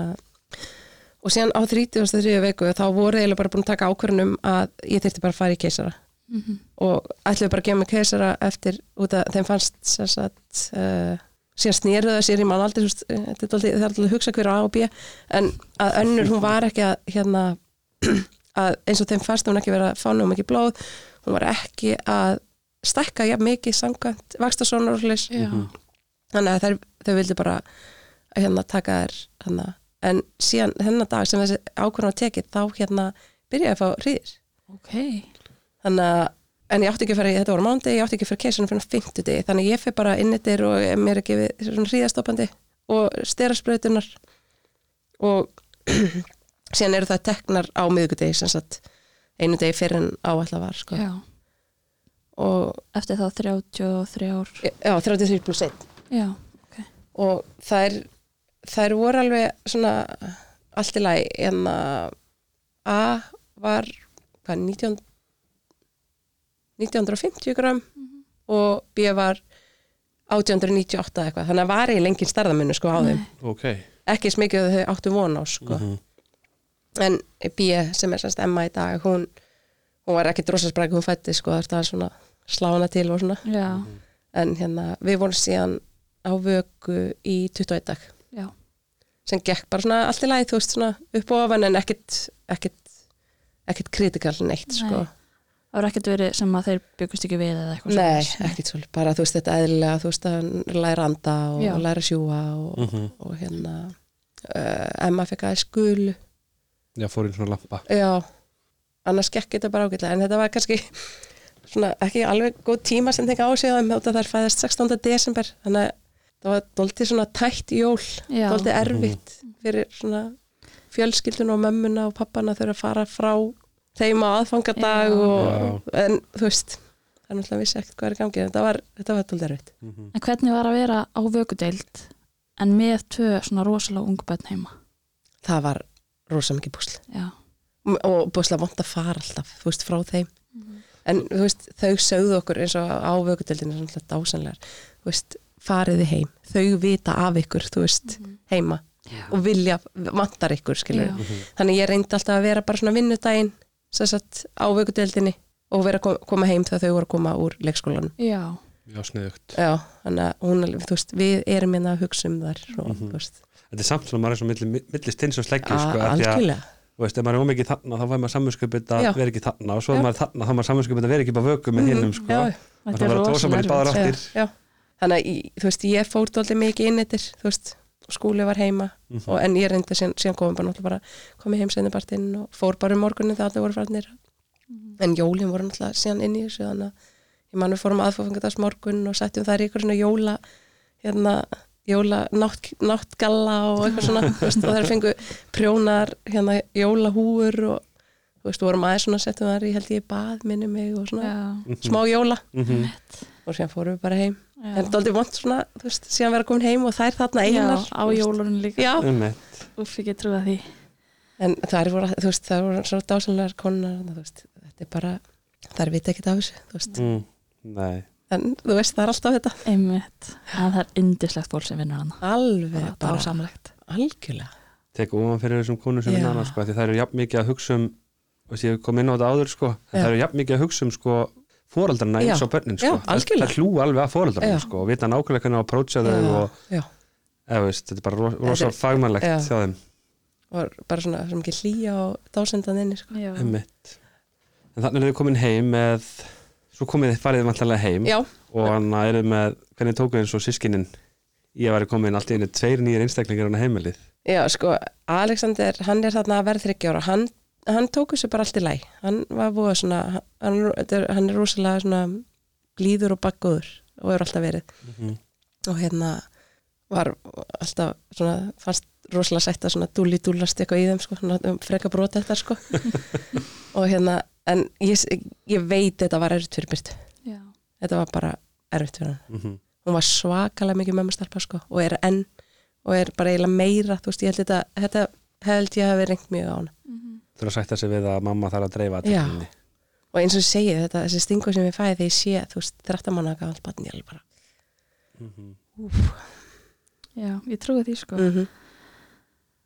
S3: og síðan á 33. veiku þá voru eiginlega bara búin að taka ákvörnum að ég þyrfti bara að fara í keisara
S1: Mhm.
S3: og ætluðu bara að gefa mig keisara eftir út að þeim fannst sem sagt uh, síðan snýrðu það sér í mann aldrei eh, þetta er er alltaf að hugsa hver á A og B en að önnur hún var ekki að hérna að eins og þeim fannst hún ekki vera að fá nú mikið blóð hún var ekki að stækka jafn mikið samkvæmt vakstasónar og hlis þannig að þær, þau vildi bara hérna taka þær hérna. En síðan þennan dag sem þessi ákvörðan var tekið þá hérna byrjaði að fá hríðir
S1: Ok.
S3: þannig að en ég átti ekki að fara þetta voru mándi, ég átti ekki að fara keisunum fyrir fimmtudegi, þannig að ég fyrir bara innittir og mér er gefið svona hríðastoppandi og styrasprautunar og síðan eru það teknar á miðgudegi sem sagt einu degi fyrir en áallar var sko. Og
S1: Eftir þá 33 ár.
S3: já, 33 pluss 1
S1: Já.
S3: og þær þær voru alveg svona allt í lagi en að A var hvað, 19, 1950 gram og B var 1898 eitthvað, þannig að var ég lengið starðamunni sko á þeim,
S1: Nei.
S2: Ok.
S3: ekki eins mikið að þau áttu von á sko,
S2: Mhm.
S3: en B sem er semst Emma í dag, hún hún var ekki drossasbræk, hún fætti sko það er svona slá hana til og svona
S1: Já.
S3: en hérna, við vorum síðan á vöku í 21 dag. Sem gekk bara svona allt í lagi þú veist svona upp og ofan en ekkit ekkit, ekkit kritikal neitt
S1: Nei.
S3: sko
S1: Það voru ekkert verið sem að þeir byggust ekki við eða eitthvað
S3: Nei,
S1: svoleiðis.
S3: ekkit svolítið, bara þú veist þetta eðlilega, þú veist að læra anda og
S1: Já.
S3: læra að sjúga og,
S2: Mhm.
S3: og hérna uh, Emma fekk aðeins skulu
S2: Já, fór inn svona lampa
S3: já, annars gekk þetta bara ágætlega en þetta var kannski svona ekki alveg góð tíma sem þengi á sig um þetta þær fæðast 16. desember þannig að það var doldið svona tætt jól
S1: Já.
S3: doldið erfitt fyrir svona fjölskyldun og mömmuna og pappana þurfa að fara frá þeim á aðfangadag og, en þú veist það er náttúrulega vissi ekkert hvað er í gangi þetta var, þetta var doldið erfitt
S2: Mhm.
S1: En hvernig var að vera á vökudeild en með tvö svona rosalega ungbönn heima?
S3: það var rosa mikið búsl
S1: Já.
S3: og búsla vant að fara alltaf þú veist, frá þeim en þú veist, þau sögðu okkur eins og á vökudeldinu svona dásanlegar þú veist, fariði heim. Þau vita af ykkur, þú veist, heima
S1: Já.
S3: og vilja, vantar ykkur skilur
S1: Já.
S3: þannig ég reyndi alltaf að vera bara svona vinnudaginn sem sagt á vökudeldinni og vera að kom- koma heim þegar þau voru að koma úr leikskólanum.
S1: Já.
S2: Já, sniðugt.
S3: Já, þannig að hún, þú veist, við erum hérna að hugsa um þar og
S2: Mhm.
S3: þú veist,
S2: Þetta er samt svona maður er svo milli, milli stins og sleggju
S3: a-
S2: sko, af því að,
S3: algjörlega.
S2: þú veist, ef maður er ómikið þarna þá fær maður samvinskupið að vera ekki þarna og svo er maður þarna þá er maður samvinskupið að vera ekki bara vöku með
S3: Mhm,
S2: hinnum sko.
S3: já,
S2: Það
S1: Þetta
S2: var
S1: er
S2: að tósa maður í báðar áttir.
S3: Þannig að þú veist, ég fór dálítið mikið inn eittir, þú veist, skúli var heima
S2: Mhm.
S3: og, en ég reyndi síðan, síðan komum bara náttúrulega bara komið heim sennibartinn og fór bara um morgunin þegar allir voru farnir en jólin voru náttúrulega síðan inn í þessu þannig að ég man við fórum aðfóðfengadags morgun og setjum þar í ykkur svona jóla hérna, jóla nátt, náttgalla og eitthvað svona veist, og þær fengu prjónar hérna jólahúur og þú veist, vorum aðeins svona setjum þar í held ég bað minni mig og svona.
S2: Mhm.
S3: smá jóla
S2: Mhm.
S3: Og síðan fórum við bara heim.
S1: Já.
S3: en þetta er vant svona, þú veist, síðan vera komin heim og þær þarna einar
S1: Já, á jólunum líka. Úf, ekki trúa því.
S3: En það er voru, þú veist, það voru svona dásanlegar konar, þú veist, þetta er bara þær vita ekkert af þessu, þú veist.
S2: Mm. Nei,
S3: en þú veist, það er alltaf þetta.
S1: Einmitt, en það er indislegt fólk sem vinnur hana
S3: alveg
S1: bara dásamlegt.
S3: algjörlega.
S2: Tek ofan fyrir þessum konur sem
S3: Já.
S2: vinna hana sko, því það eru jafn mikið að hugsa um og ég kom inn á þetta áður sko, það eru jafn mikið að hugsa um sko fóreldrarna eins
S3: Já.
S2: og börnin
S3: Já,
S2: sko. það,
S3: algjörlega.
S2: það hlúa alveg að fóreldrarna
S3: Já.
S2: sko, og vita nákvæmlega hvernig á að approacha þau
S3: já,
S2: og
S3: já,
S2: eða, veist, þetta er bara ro- rosa
S3: Þetta er-
S2: fagmannlegt
S3: Já.
S2: hjá þeim
S3: og bara svona sem ekki hlýja og dásendan inni, sko
S1: Já,
S2: en þannig er þið komin heim með svo komið þið farið þið vantarlega heim
S3: já,
S2: og hann er með, hvernig tókuð eins og sískinin ég var komin allt í einu tveir nýjir einstaklingar á heimilið
S3: já, sko Alexander, hann er þarna að verða þryggja ára hann, hann tók þessu bara allt í læg hann var búið svona hann, þetta er- hann er rosalega svona blíður og bakkuður og hefur alltaf verið.
S2: Mhm.
S3: og hérna var alltaf svona, fannst rosalega sætt að svona dúli dúlast eitthvað í þeim sko, svona, freka brota þetta sko. Og hérna, en ég, ég veit þetta var erfitt fyrir Byrtu, þetta var bara erfitt fyrir hann,
S2: Mhm.
S3: hún var svakalega mikið mömmustelpa sko og er enn og er bara eiginlega meira, þú veist, ég held þetta þetta held ég hafi rengt mjög á hana.
S2: Þú er að sætta sig við að mamma þarf að dreifa
S3: Já.
S2: athyglinni.
S3: og eins og ég segi þetta, þessi stingu sem ég fæði þegar ég sé, þú veist, 13 manna gafall batn ég alveg bara
S2: Mhm.
S1: já, ég trúi því sko
S3: mm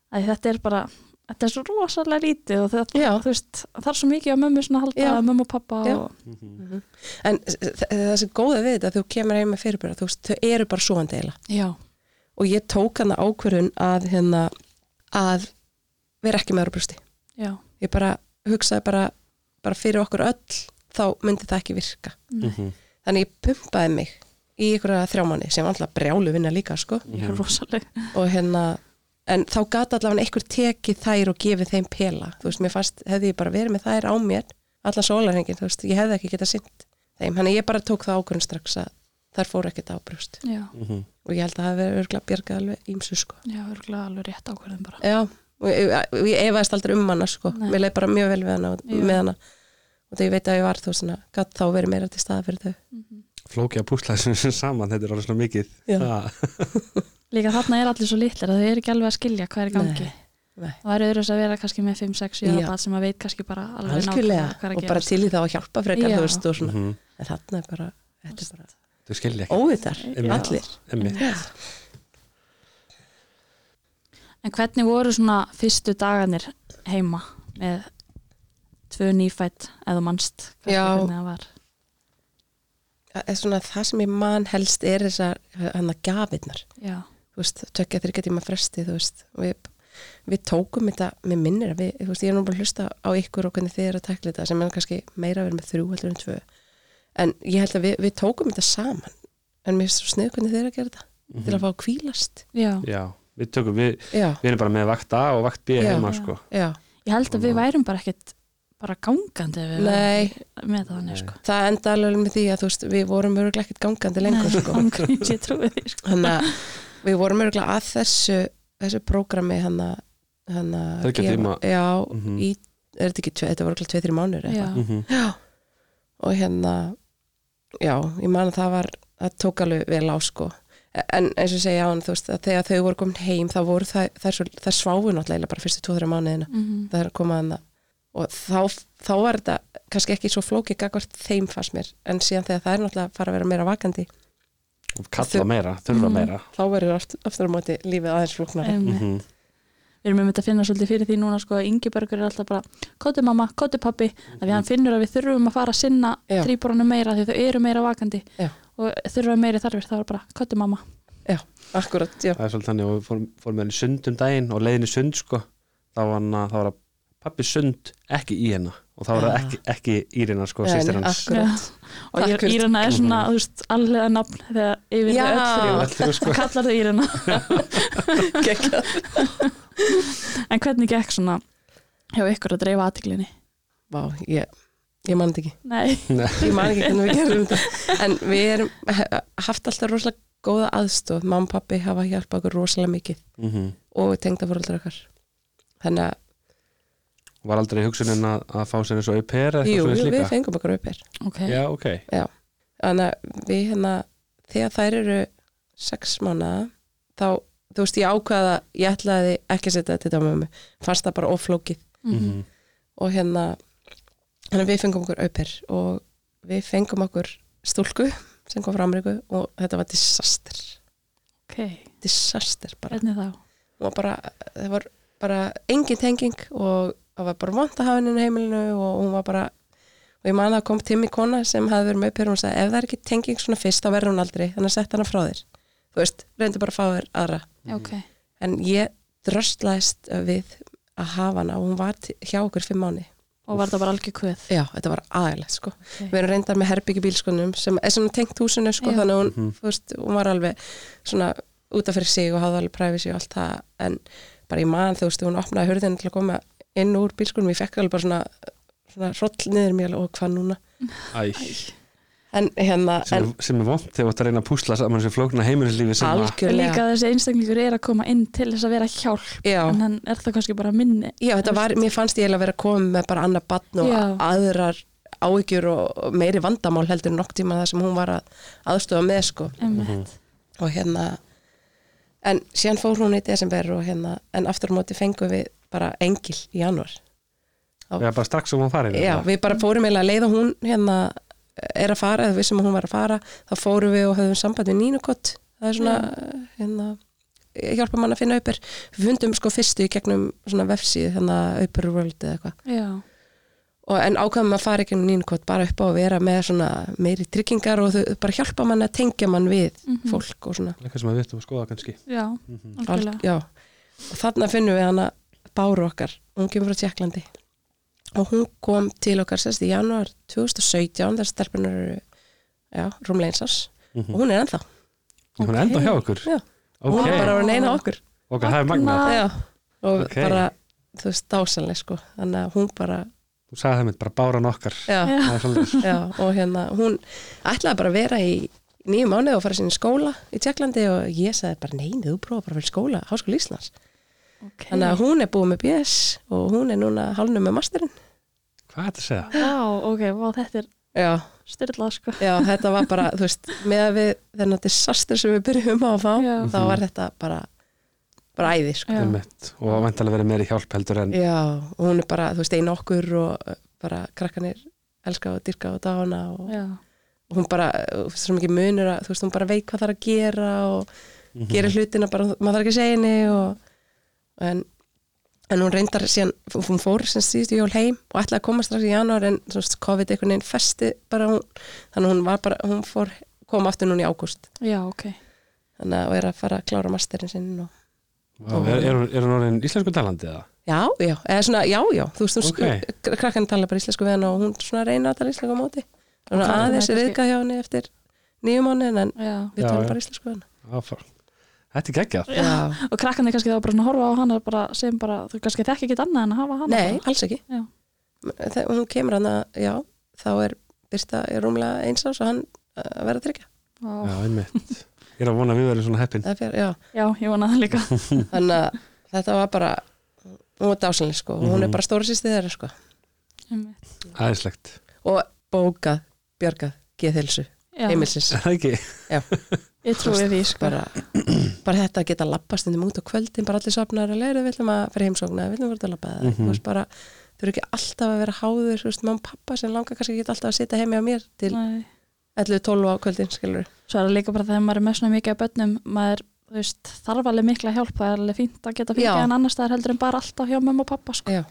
S1: að þetta er bara, þetta er svo rosalega lítið og það,
S3: Já.
S1: þú veist, það er svo mikið á mömmu svona halda,
S3: Já.
S1: mömmu og pappa
S3: Já.
S1: og,
S2: Mhm.
S3: en þ- það sem góða við þetta, þú kemur heim með fyrirbæra, þú veist, þau eru bara svoandi eiginlega
S1: já,
S3: og ég tók hana ákvörðun að hérna að vera ekki með ára brústi
S1: já,
S3: ég bara hugsaði bara, bara fyrir okkur öll þá myndi það ekki virka.
S1: Nei,
S2: Mhm.
S3: þannig ég pumpaði mig í ykkur að þrjámanni sem var alltaf brjálu vinna líka sko.
S1: Er rosalega
S3: og hérna en þá gata allavega einhver tekið þær og gefið þeim pela. Þú veist, mér fannst, hefði ég bara verið með þær á mér allan sólarhengin, þú veist, ég hefði ekki getað sint þeim, þannig ég bara tók það ákvörðun strax að þær fóru ekkert á brúst
S1: já,
S2: Mhm.
S3: og ég held að það hafi verið örgla bjargað alveg ímsu sko.
S1: Já, örgulega alveg rétt ákveðin bara.
S3: Já, og ég, og efaðist aldrei um hana sko,
S1: Nei.
S3: mér leið bara mjög vel við hana og, með hana. Og þegar ég veit að ég var þú svona, gatt þá verið meira til staða fyrir þau.
S2: Flóki að púsla þessu saman þetta er alveg svona mikið.
S1: Líka þarna er allir svo litlir að þau eru ekki alveg að skilja hvað er gangi.
S3: Nei, nei.
S1: það er öðru að vera kannski með 5, 6, 7
S3: Já.
S1: ára bad sem að veit kannski bara alveg nákvæmlega
S3: og bara til í þá að hjálpa frekar þú veist og svona,
S2: Mhm.
S3: en þarna er bara þetta er bara
S2: þau skilja ekki.
S3: óvitar,
S2: Einmitt.
S3: allir.
S1: En hvernig voru svona fyrstu dagarnir heima með tvö nýfætt eða mannst
S3: Já.
S1: það var?
S3: Að- svona, það sem ég man helst er þessar hann að gafirnar
S1: já,
S3: þú veist, tökja þryggja tíma fresti þú veist, við, við tókum þetta með minnir við, þú veist, ég er nú bara að hlusta á ykkur og hvernig þið eru að tekla þetta sem er kannski meira að vera með þrjú heldur en tvö. En ég held að við, við tókum þetta saman en mér finnst svo snið hvernig þið eru að gera þetta til að fá að kvílast
S1: já.
S2: já, við tökum, við, við erum bara með vakt A og vakt B
S3: Já.
S2: heima
S1: Já.
S2: sko
S3: já,
S1: Ég held að við værum bara ekkit bara gangandi
S3: Nei.
S1: það þannig sko.
S3: það enda alveg með því að þú veist, við vorum öruglega ekkert gangandi lengur sko.
S1: Ángríns, ég trúi því sko.
S3: þannig að við vorum öruglega að þessu þessu prógrami hann að hann að
S2: Þriggja
S3: gefa-
S2: tíma.
S3: já,
S2: Mhm.
S3: í, er þetta ekki, þetta voru öruglega tveið, þrjum mánur
S1: Já.
S2: Mhm.
S3: já, og hérna já, ég man að það var það tók alveg vel á sko en eins og ég segja á hann, þú veist, að þegar þau voru komin heim þá voru það, það, svo, það sváfu náttúrulega bara fyrstu tvo-þrjá mánuðina
S1: Mhm.
S3: það er að koma hann og þá, þá var þetta kannski ekki svo flókið gagvart þeim fannst mér en síðan þegar það er náttúrulega að fara að vera meira vakandi
S2: og kalla meira, þurfa
S1: Mhm.
S2: meira
S3: þá verður aftur, aftur á móti lífið aðeins flóknara
S1: Einmitt.
S2: Mhm.
S1: Við erum um þetta að finna svolítið fyrir því núna sko að Ingebergur er alltaf bara kóti mamma, kóti pappi að því hann finnur að við þurfum að fara að sinna þrýborunum meira því þau eru meira vakandi
S3: Já.
S1: Og þurfa meiri þarfir þá er bara kóti mamma
S3: akkurat, já,
S2: það er svolítið þannig og við fórum, fórum með henni sund um daginn og leiðinni sund sko þá var, hann, að- þá var að pappi sund ekki í hennar og þá var það
S3: Já.
S2: ekki, ekki Írina sko, sýstir hans
S1: og
S3: Takk.
S1: Írana er svona, þú veist, allega nafn þegar yfir
S3: Já.
S1: þau öll þrjú
S2: sko.
S1: kallar þau
S3: Geggjað.
S1: en hvernig gekk svona hjá ykkur að dreifa aðtiklinni?
S3: Vá, ég, ég man ekki.
S1: Nei,
S3: ég man ekki hvernig við gerum þetta. En við erum haft alltaf rosalega góða aðstof mamma og pappi hafa hjálpað okkur rosalega mikið.
S2: Mhm.
S3: og tengda fóröldrar okkar. Þannig að,
S2: var aldrei hugsunin að, að fá sér eins og eða
S3: jú, við fengum okkur hér
S1: ok.
S2: Já, ok,
S3: þannig að við hérna þegar þær eru sex mánuða þá, þú veist, ég ákvaða ég ætlaði ekki að setja þetta til mömmu. Fannst það bara oflókið
S1: Mhm.
S3: og hérna þannig að við fengum okkur auper og við fengum okkur stúlku sem kom frá Ameríku og þetta var disaster.
S1: Ok,
S3: disaster bara.
S1: Hvernig þá?
S3: Hún var bara, það var bara engin tenging og það var bara vont að hafa henni á heimilinu og hún var bara og ég man að kom til mig kona sem hafði verið með auper og hún sagði ef það er ekki tenging svona fyrst þá verður hún aldrei. Þannig að setja hana frá þér. Þú veist, reyndu bara að fá þér aðra.
S1: Ok,
S3: en ég dröstlaðist við að hafa hana og hún var hjá okkur fimm mánu
S1: og var það bara algjör kvöð
S3: Já, þetta var aðeinlegt sko.
S1: Ok.
S3: Við erum reyndar með herbyggi bílskonum sem er svona tengt húsinu sko,
S1: Já.
S3: þannig að hún,
S2: Mhm.
S3: þú veist, hún var alveg svona út af fyrir sig og hafði alveg privacy og allt það, en bara í mann þú veist, hún opnaði hurðinu til að koma inn úr bílskonum, ég fekk alveg bara svona svona hroll niður mér og hvað núna
S2: Æ,
S3: en hérna,
S2: sem,
S3: en
S2: er, sem er vond þegar þú ert að reyna að púsla saman sem flókna heimilislífi
S1: líka þessi einstaklingur er að koma inn til þess að vera hjálp.
S3: Já,
S1: en hann er það kannski bara minni
S3: já, þetta var, mér fannst ég að vera að koma með bara annað batn og
S1: Já.
S3: aðrar áhyggjur og meiri vandamál heldur en nokk tíma það sem hún var að aðstofa með sko.
S1: Einmitt.
S3: og hérna en síðan fór hún í desember og hérna en aftur á móti fengum við bara engil í januar
S2: Já, bara strax sem hún farið
S3: já, við bara fórum eiginlega að leiða hún hérna er að fara, eða við sem hún var að fara þá fórum við og höfum samband við Nínukott það er svona hérna, hjálpa mann að finna uppir við fundum sko fyrstu í gegnum svona vefsíð hérna uppir world eða eitthvað.
S1: Já,
S3: og en ákvæmum að fara ekki um Nínukott bara upp á að vera með svona meiri tryggingar og þau bara hjálpa mann að tengja mann við
S1: Mhm.
S3: fólk og svona.
S2: Eitthvað sem að við ættum að skoða kannski.
S1: Já,
S2: Mhm.
S3: Alg,
S1: algjörlega.
S3: já, og þarna finnum við hana Báru okkar, hún kemur frá Tjekklandi og hún kom til okkar sérst í janúar 2017 þess að stelpunar eru já, rúmleinsás
S2: Mhm.
S3: og hún er ennþá.
S2: Hún er enda hjá okkur?
S3: Já.
S2: ok,
S3: hún er bara að neina okkur.
S2: Ok, það er magnað.
S3: Já, og
S2: Ok.
S3: bara þú veist dásanlega sko. Þannig að hún bara,
S2: þú sagði það mitt, bara báran okkar.
S3: Já,
S1: Já.
S3: og hérna hún ætlaði bara að vera í nýju mánuð og fara sinni í skóla í Tjekklandi og ég sagði bara neini, þú prófa bara að vera í skóla Háskóla Íslands
S1: ok,
S3: þannig að hún er búið með BS og hún er núna hálnum með masterinn
S2: hvað er þetta að segja?
S1: já, ok, vá, þetta er
S3: já,
S1: styrlað sko
S3: Já, þetta var bara, þú veist, með að við þennan disaster sem við byrjum á að fá
S1: Já.
S3: þá var þetta bara bara æði, sko.
S1: Já.
S2: Einmitt. og vantilega verið meiri hjálp heldur en
S3: Já, og hún er bara, þú veist, einu okkur og uh, bara krakkanir elska og dyrka og dána og,
S1: já,
S3: og hún bara, uh, svo mikið munur að, þú veist, hún bara veit hvað þarf að gera og
S2: Mhm.
S3: gerir hlutina bara, maður þarf ekki að segja henni og en en hún reyndar síðan, hún fór sem síðustu jól heim og ætlaði að koma strax í janúar en veist, COVID einhvern veginn festi bara hún, þannig hún var bara, hún fór kom aftur núna í ágúst
S1: já, ok
S3: þannig að og er að fara að klára masterinn sinn og
S2: Vá, er, er, hún- er hún orðin íslensku talandi eða?
S3: Já, já, eða svona, já, já, þú veist,
S2: Ok.
S3: okay. krakkan tala bara íslensku við hann og hún svona reyna að tala íslensku á móti. Svona
S1: Ok.
S3: aðeins
S1: er
S3: viðka hjá henni eftir nýjum mánu en
S1: já.
S3: við
S2: já.
S3: bara íslensku við hann.
S2: Þetta er geggjað
S1: og krakkandi kannski þá bara svona horfa á hana bara, sem bara, þú kannski þekki ekki annað en að hafa hana
S3: Nei,
S1: bara.
S3: alls ekki. Þegar hún kemur hann að, já, þá er Birta er rúmlega eins ás og hann að vera að tryggja.
S1: Já.
S2: Einmitt Ég er að vona að við verðum svona heppin
S3: Það er fyrir, já.
S1: já, ég vona það líka
S3: Þannig að þetta var bara, hún var dásanlega, sko, og hún er
S2: Mhm.
S3: bara stóra sýsti þeirra, sko.
S1: Einmitt.
S2: Æðislegt
S3: Og bókað, björgað, geðhilsu, heimilsins.
S2: Er það ekki?
S1: ég trúi því sko.
S3: bara, bara þetta að geta lappast undum út á kvöldin, bara allir sopnar að leira, við ætlum að fyrir heimsókna, við ætlum að vera að lappa það,
S2: Mhm.
S3: þú veist bara þau eru ekki alltaf að vera háður, þú veist, mamma og pappa sem langar kannski ekki alltaf að sitja heimi á mér til
S1: Nei.
S3: 11-12 á kvöldin, skilur
S1: svo er það líka bara þegar maður er með svona mikið af börnum maður þú veist, þarf alveg mikla hjálp það er alveg fínt að geta fengið en annars staðar heldur en bara alltaf hjá mömmu og pappa sko.
S3: Já,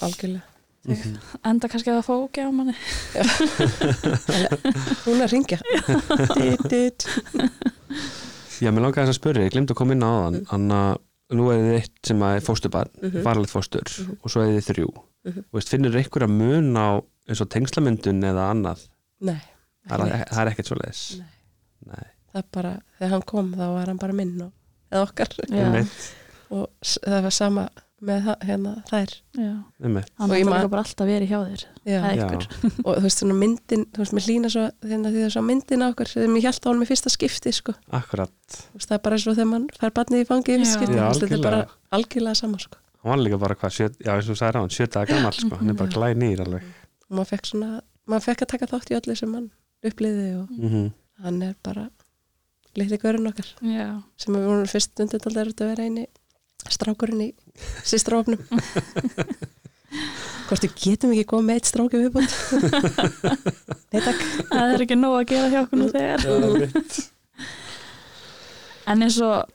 S3: algjörlega
S1: enda kannski að það fóki á manni.
S3: Hún er að ringja.
S2: Já, mér langaði þess að spyrja, ég glemt að koma inn á þann Anna, nú er þið eitt sem að er fósturbarn
S3: Mhm.
S2: varalegt fóstur og svo er þið þrjú.
S3: Mhm.
S2: og veist, finnur ykkur að mun á eins og tengslamyndun eða annað?
S3: Nei,
S2: það er, það er ekkert svo leiðis
S3: Nei.
S2: Nei.
S3: það er bara, þegar hann kom þá var hann bara minn og, eða okkar. Og það var sama með hérna, þær. Og ég
S1: líka bara alltaf verið hjá þér.
S3: Og þú veist svona myndin, þú veist, mér lína svo þegar því það er svo myndin á okkur sem ég held á hann með fyrsta skipti, sko.
S2: Akkurat,
S3: Þú veist, það er bara eins og þegar mann fær barnið í fangi þetta er bara
S2: algjörlega.
S3: sama, sko.
S2: Hann var líka bara hvað sjö, já, eins og þú sagði ráðan, sjötaða gammal sko. hann er bara glæð nýr alveg.
S3: Og maður fekk svona, maður fekk að taka þátt í öllu sem hann uppliði og
S2: mm
S3: hann er bara litli görun okkar.
S1: Já.
S3: sem við vorum fyrst stundin alltaf sýstráfnum hvort við getum ekki komið með eitt stráki viðbútt Nei takk.
S1: Það er ekki nóg að gera hjá okkur nú þegar. En eins og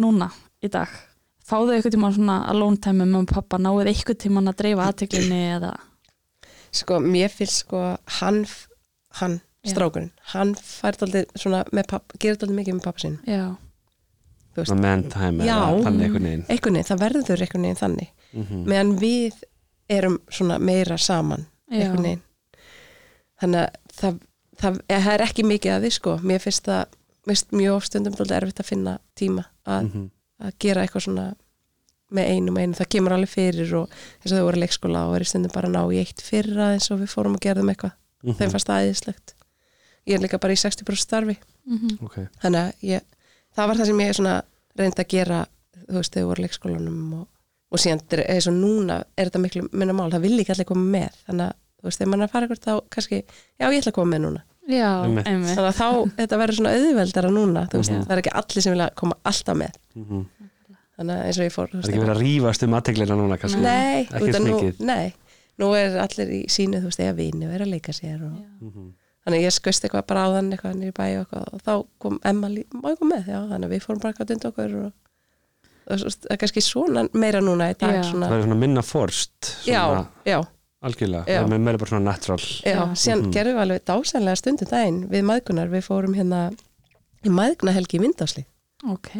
S1: núna í dag fáðu eitthvað tíma svona alone time með mamma og pappa náðu eitthvað tíma að dreifa aðteklinni eða?
S3: Sko, mér finnst sko hann, hann
S1: Já.
S3: strákurinn, hann fært aldrei svona með pappa, gerir aldrei mikið með pappa sinn.
S1: Já,
S3: veist,
S2: man time
S3: Já.
S2: eða þannig einhvern veginn.
S3: Einhvern veginn, það verður einhvern veginn þannig.
S2: Mm
S3: meðan við erum svona meira saman einhvern veginn. Þannig að það, það, það er ekki mikið að því sko, mér finnst það finnst mjög ofstundum dálítið erfitt að finna tíma að,
S2: -hmm.
S3: að gera eitthvað svona með einum einu, það kemur alveg fyrir og eins og þau voru í leikskóla og er í stundum bara að ná í eitt fyrra eins og við fórum að gera þeim eitthvað
S2: Mhm.
S3: þeim fannst það æðislegt. Ég er líka bara í 60% starfi.
S1: Mhm.
S2: ok,
S3: þannig að ég, það var það sem ég reyndi að gera þú veist, þegar við voru í leikskólanum og, og síðan er- eins og núna er þetta miklu minna mál, það vil ekki allir koma með þannig að þú veist, þegar mann er að fara eitthvað þá kannski, já ég ætla að koma með núna.
S1: Já,
S3: þannig að þá, þetta verður svona auðveldara núna þú veist,
S2: Mhm.
S3: það er ekki allir sem vilja koma alltaf með.
S2: Mm
S3: þannig að eins og ég fór þú
S2: það
S3: veist,
S2: er ekki verið að rífast um aðteglina núna kannski.
S3: Nei, af nú, nei. Nú er allir í sínu, þú veist, eða vini að þannig að ég skust eitthvað bara á þann eitthvað nýri bæ og, og þá kom Emma lí- má ég koma með, já, þannig að við fórum bara eitthvað dund okkur og, það er kannski svona meira núna í dag
S1: Já.
S3: svona,
S2: það er svona minna forst
S3: já,
S2: svona,
S3: já,
S2: algjörlega,
S3: Já.
S2: það er meira bara svona natural
S3: já,
S1: Já.
S3: síðan
S2: Mhm.
S3: gerðum við alveg dásanlega stundum daginn við maðgunar, við fórum hérna í maðgunahelgi í Vindásli
S1: ok,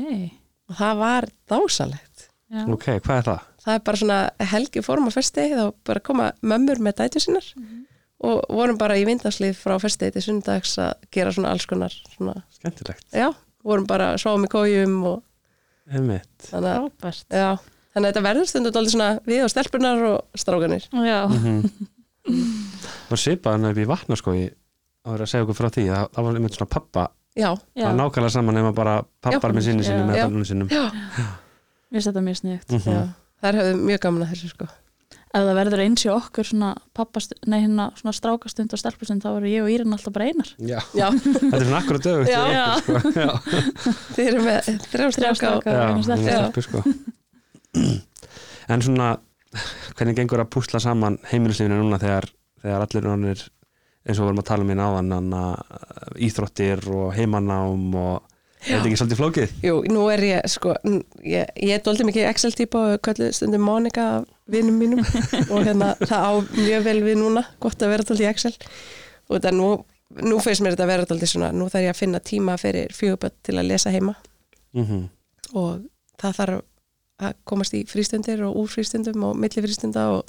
S3: og það var dásanlegt
S1: já,
S2: ok, hvað er það?
S3: það er bara svona helgi fórum á fyrsti þá bara koma mömmur með dætu sinnar
S1: Mhm.
S3: Og vorum bara í Vindásli frá fyrsti til sundags að gera svona alls konar svona,
S2: skemmtilegt,
S3: já, vorum bara sváum í kójum og
S2: einmitt
S3: þannig að
S1: frábært
S3: Já, þannig að þetta verður stundum dálítið svona við og stelpunar og strákanir.
S1: já,
S2: mm og svipaðan upp í vatnaskói að vera að segja okkur frá því það, það var einmitt svona pappa,
S3: Já,
S1: já,
S2: það er nákvæmlega saman nema bara pappar
S3: Já.
S2: með sinni sinni
S1: Já.
S2: með
S3: Já.
S2: barnunum sinnum
S3: já,
S1: mér þetta mjög sniðugt
S2: Mhm.
S3: já. Þær höfðu mjög gaman að þessu sko.
S1: Ef það verður eins í okkur svona pappast, nei hérna svona strákastund og stelpustund þá verður ég og Írin alltaf bara einar
S2: Já.
S3: Já,
S2: þetta er svona akkurat dögut sko.
S3: þið eru með þrjá stráka og
S1: stelpu.
S2: sko. en svona hvernig gengur að púsla saman heimilislífinu núna þegar, þegar allir eins og við vorum að tala um í náðan íþróttir og heimanám og Er þetta ekki svolítið flókið?
S3: Jú, nú er ég, sko, ég, ég er doldið mikið Excel-típa og kallið stundum Monika af vinum mínum. Og hérna það á mjög vel við núna, gott að vera doldið í Excel. Og þetta nú, nú finnst mér þetta að vera doldið svona, nú þarf ég að finna tíma fyrir fjöguböld til að lesa heima.
S2: Mm
S3: og það þarf að komast í frístundir og úr frístundum og milli frístunda og,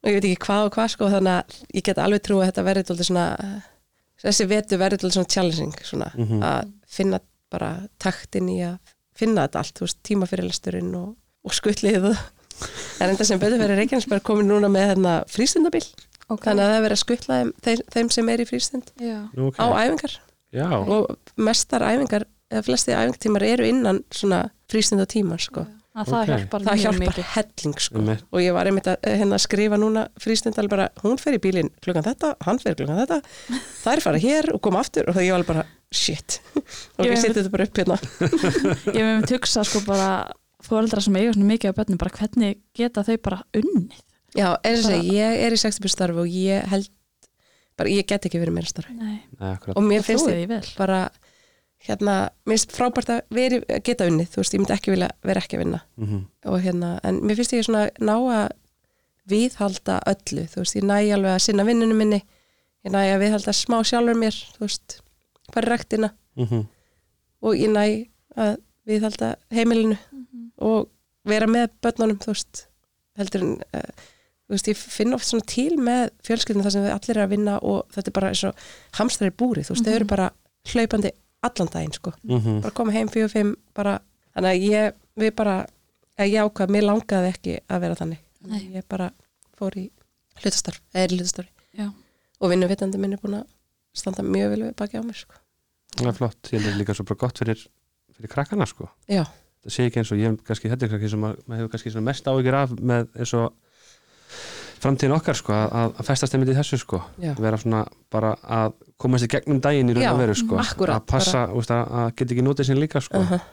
S3: og ég veit ekki hvað og hvað sko þannig að ég get alveg trú að þetta verði doldið svona þessi vetu verði doldið svona challenging svona
S2: Mhm.
S3: að finna bara taktin í að finna þetta allt, þú veist, tíma fyrir lesturinn og, og skuttlið og en enda sem betur fyrir Reykjanesberg komin núna með hérna frístundabil,
S1: okay.
S3: þannig að það er verið að skuttla þeim, þeim, þeim sem er í frístund
S1: Já.
S2: Nú, ok.
S3: á æfingar
S2: Já,
S3: og mestar æfingar eða flesti æfingartímar eru innan svona frístundatímar sko.
S1: Að það
S2: Ok.
S1: hjálpar
S3: það
S1: mjög
S3: hjálpar
S1: mikið
S3: helling sko. Og ég var einmitt að eh, hérna, skrifa núna frístundal bara, hún fer í bílinn klukkan þetta, hann fer klukkan þetta þær fara hér og koma aftur og það ég var bara shit, og
S1: Ég
S3: ég
S1: einmitt-
S3: seti þetta bara upp hérna.
S1: Ég hef með hugsa sko bara fóreldra sem eiga svona mikið á börnum bara hvernig geta þau bara unnið?
S3: Já, eins og
S1: Bara-
S3: segi, ég er í 60 starfi og ég held bara, ég get ekki verið meira starfi.
S1: Nei,
S3: og mér
S1: það
S3: finnst
S1: vel.
S3: bara hérna, mér finnst frábært að veri, geta unnið, þú veist, ég myndi ekki vilja vera ekki að vinna.
S2: Mm
S3: og hérna, en mér finnst ég svona ná að viðhalda öllu, þú veist, ég næ alveg að sinna vinnunum minni, ég næ að viðhalda smá sjálfur mér, þú veist fara í rektina
S2: -hmm.
S3: og ég næ að viðhalda heimilinu
S1: Mhm.
S3: og vera með börnunum, þú veist heldur en uh, þú veist, ég finn oft svona til með fjölskyldinu þar sem við allir eru að vinna og þetta er bara eins og hamstrar í búri, þú veist, þau eru
S1: Mhm.
S3: bara hlaupandi allan daginn, sko
S2: Mm
S3: bara koma heim fjögur fimm bara, þannig að ég, við bara að ég ákvað, mér langaði ekki að vera þannig
S1: Nei.
S3: ég bara fór í hlutastarf, eða er
S1: Já.
S3: og vinnuvitandi minn er búin að standa mjög vel við baki á mér sko.
S2: Það er flott, ég held að líka svo bara gott fyrir, fyrir krakkana sko
S3: já,
S2: það sé ekki eins og ég hef kannski þetta er kannski sem að, maður hefur kannski mest áhyggjur af með eins og framtíðin okkar sko að, að festast einmitt í þessu sko
S3: já,
S2: vera svona bara að komast í gegnum daginn í raun
S3: Já,
S2: og veru sko
S3: akkúrat,
S2: að passa, úst, að, að geta ekki notið sín líka sko
S3: uh -huh.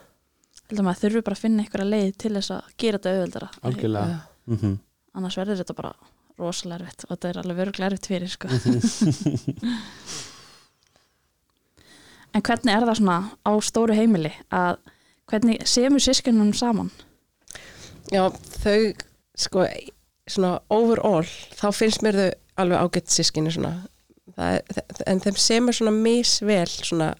S1: Þurfi bara að finna einhverja leið til þess að gera þetta auðveldara
S2: algjörlega
S3: já.
S2: mm -hmm.
S1: annars verður þetta bara rosalega erfitt og þetta er alveg verður erfitt fyrir sko. En hvernig er það svona á stóru heimili að hvernig semur sískinunum saman?
S3: já, þau sko, svona overall þá finnst mér þau alveg ágætt sískinni svona. Það er, en þeim semur svona misvel svona,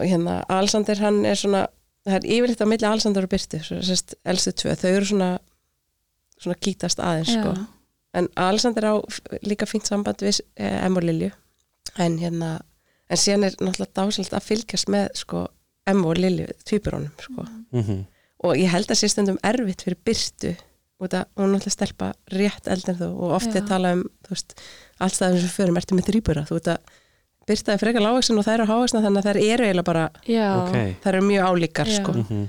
S3: hérna, Alexander hann er svona, það er yfirleitt á milli Alexander og sérst, elstu tvö þau eru svona svona kýtast aðeins sko. En Alexander á líka fínt samband við eh, Emma og Lilju. En hérna, en síðan er náttúrulega dásalegt að fylgjast með sko Emma og Lilju, tvíburónum sko
S2: Mm -hmm.
S3: og ég held að sé stundum erfitt fyrir Byrtu út að hún er náttúrulega stelpa rétt eldin þú og oft
S1: Já.
S3: ég tala um þú veist, allstaðum sem förum ertu með þrýbura þú veit að Byrta er frekar lágvaxin og þær eru hávaxna þannig að þær eru eiginlega bara,
S1: Já,
S2: ok
S3: þær eru mjög álíkar
S1: Já.
S3: sko
S2: mm -hmm.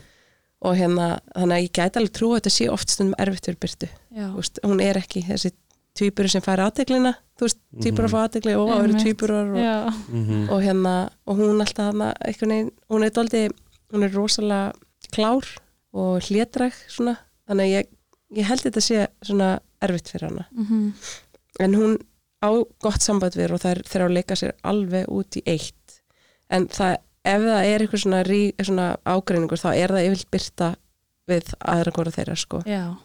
S3: og hérna, þannig að ég gæti alveg trú að þetta sé oft stundum erfitt fyrir Byrtu veist, hún er ekki þessi tvíburi sem fær aðteglina þú veist, tvíburar fá aðtegli og það eru tvíburar og,
S2: Mhm.
S3: og hérna, og hún alltaf hana, veginn, hún er doldi hún er rosalega klár og hlétræk svona, þannig að ég, ég held þetta sé svona erfitt fyrir hana,
S1: mhm,
S3: en hún á gott samband við og þær þeirra að leika sér alveg út í eitt. En það, ef það er eitthvað svona, svona ágreiningur, þá er það yfirlt byrta við aðra hvora þeirra sko.
S1: Já,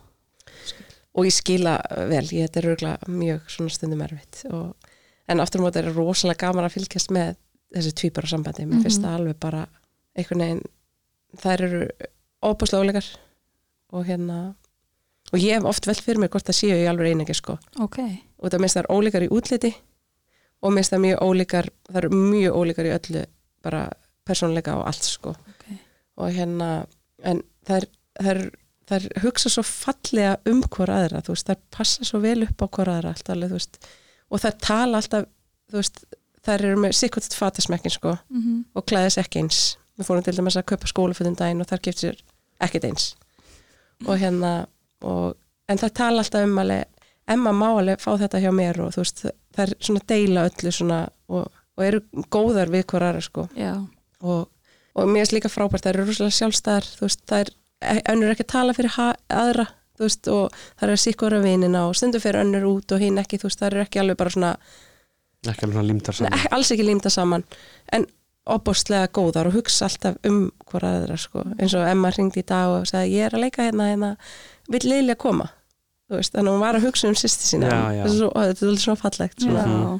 S3: og ég skila vel, ég þetta er örgulega mjög svona stundum erfitt og, en aftur á móti er rosalega gaman að fylgjast með þessi tvíbara sambandi, mér finnst
S1: Mhm.
S3: það alveg bara einhvern veginn, þær eru óbúslega óleikar og hérna og ég hef oft velt fyrir mér hvort það séu í alveg einengi sko,
S1: ok
S3: og það minnst það er ólíkar í útliti og minnst það mjög ólíkar það eru mjög ólíkar í öllu bara persónleika og allt sko
S1: Ok.
S3: og hérna en það er, það er er hugsa svo fallega um hvora aðra þú veist, það passa svo vel upp á hvora aðra alltaf, alveg, þú veist, og það tala alltaf þú veist, það eru með sikkert fatasmekkin sko
S1: mhm,
S3: og klæðis ekki eins. Við fórum til dæmis að kaupa skólafötum daginn og þar gifti sér ekkert eins. Og hérna og, en það tala alltaf um alveg Emma má alveg fá þetta hjá mér og þú veist, er svona deila öllu svona og, og eru góðar við hver aðra sko. Og, og mér er líka frábært, það eru rúslega sjálfstæðar þú veist, er önnur ekki að tala fyrir aðra, veist, og það er sikkur að vinina og stundu fyrir önnur út og hinn ekki, þú veist, það eru ekki alveg bara svona
S2: ekki alveg svona límtar
S3: Nei,
S2: saman
S3: alls ekki límda saman en opbóstlega góðar og hugsa alltaf um hvora aðra sko. eins og Emma ringdi í dag og sagði ég er að leika hérna, hérna vill Lilja koma Þú veist, þannig að hún var að hugsa um sýsti sína
S2: Já, já.
S3: Er svo, ó, þetta er alveg svona fallegt svona.
S1: Já.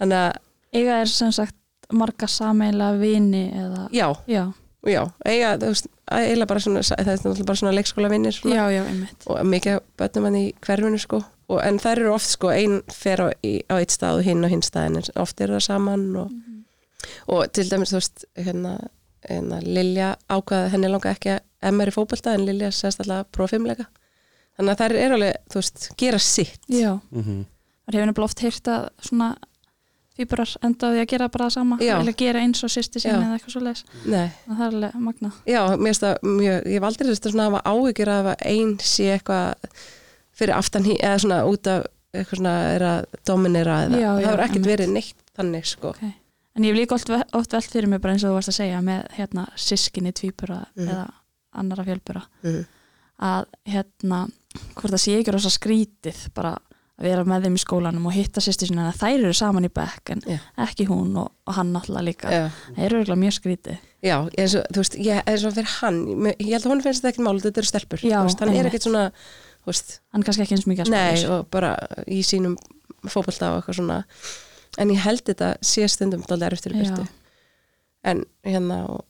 S3: þannig að
S1: Eiga er sem sagt marga sameila vini eða
S3: já,
S1: Já,
S3: já, eiga þú veist, eiginlega bara svona, það er náttúrulega bara svona leikskóla vinnir svona,
S1: já, já, einmitt.
S3: Og mikið af börnum hann í hverfinu sko. Og, en þær eru oft sko, ein fer á, í, á eitt stað og hinn á hinn staðin en oft eru það saman og, og til dæmis þú veist hérna, hérna Lilja ákvaða henni langa ekki að emma er í fótbolta en Lilja sérst alltaf fimmleika þannig að þær eru alveg, þú veist, gera sitt.
S1: Já,
S2: mm
S1: það hefur nefnilega oft heyrt að svona fýburar enda á því að gera bara það sama
S3: Já.
S1: vilja gera eins og sýsti sinni eða eitthvað svo leis
S3: Nei,
S1: það er alveg magna
S3: já, mér finnst það mjög, ég hef aldrei þess að hafa áhyggjur að ein sé eitthvað fyrir aftan hí, eða svona út af eitthvað svona er að dominera eða,
S1: Já,
S3: það hefur ekkert verið neitt þannig sko
S1: okay. En ég hef líka oft, oft velt fyrir mig bara eins og þú varst að segja með hérna sískinni tvíbura
S3: Mhm.
S1: eða annara fjölbura
S3: mm.
S1: að hérna hvort það sé ekki rosa skrítið bara vera með þeim í skólanum og hitta sýsti sinna að þær eru saman í bekk en
S3: Já.
S1: ekki hún og, og hann náttúrulega líka.
S3: Já,
S1: það eru eiginlega mjög skrítið.
S3: Já eins og, þú veist, ég er svo fyrir hann ég held að hún finnst þetta ekkert mál, þetta eru stelpur
S1: Já,
S3: veist, hann er ekkert svona veist,
S1: hann kannski ekki eins mikið að spila
S3: nei, og bara í sínum fótbolta og eitthvað svona. En ég held þetta sé stundum dálítið erftur í byrtu en hérna og,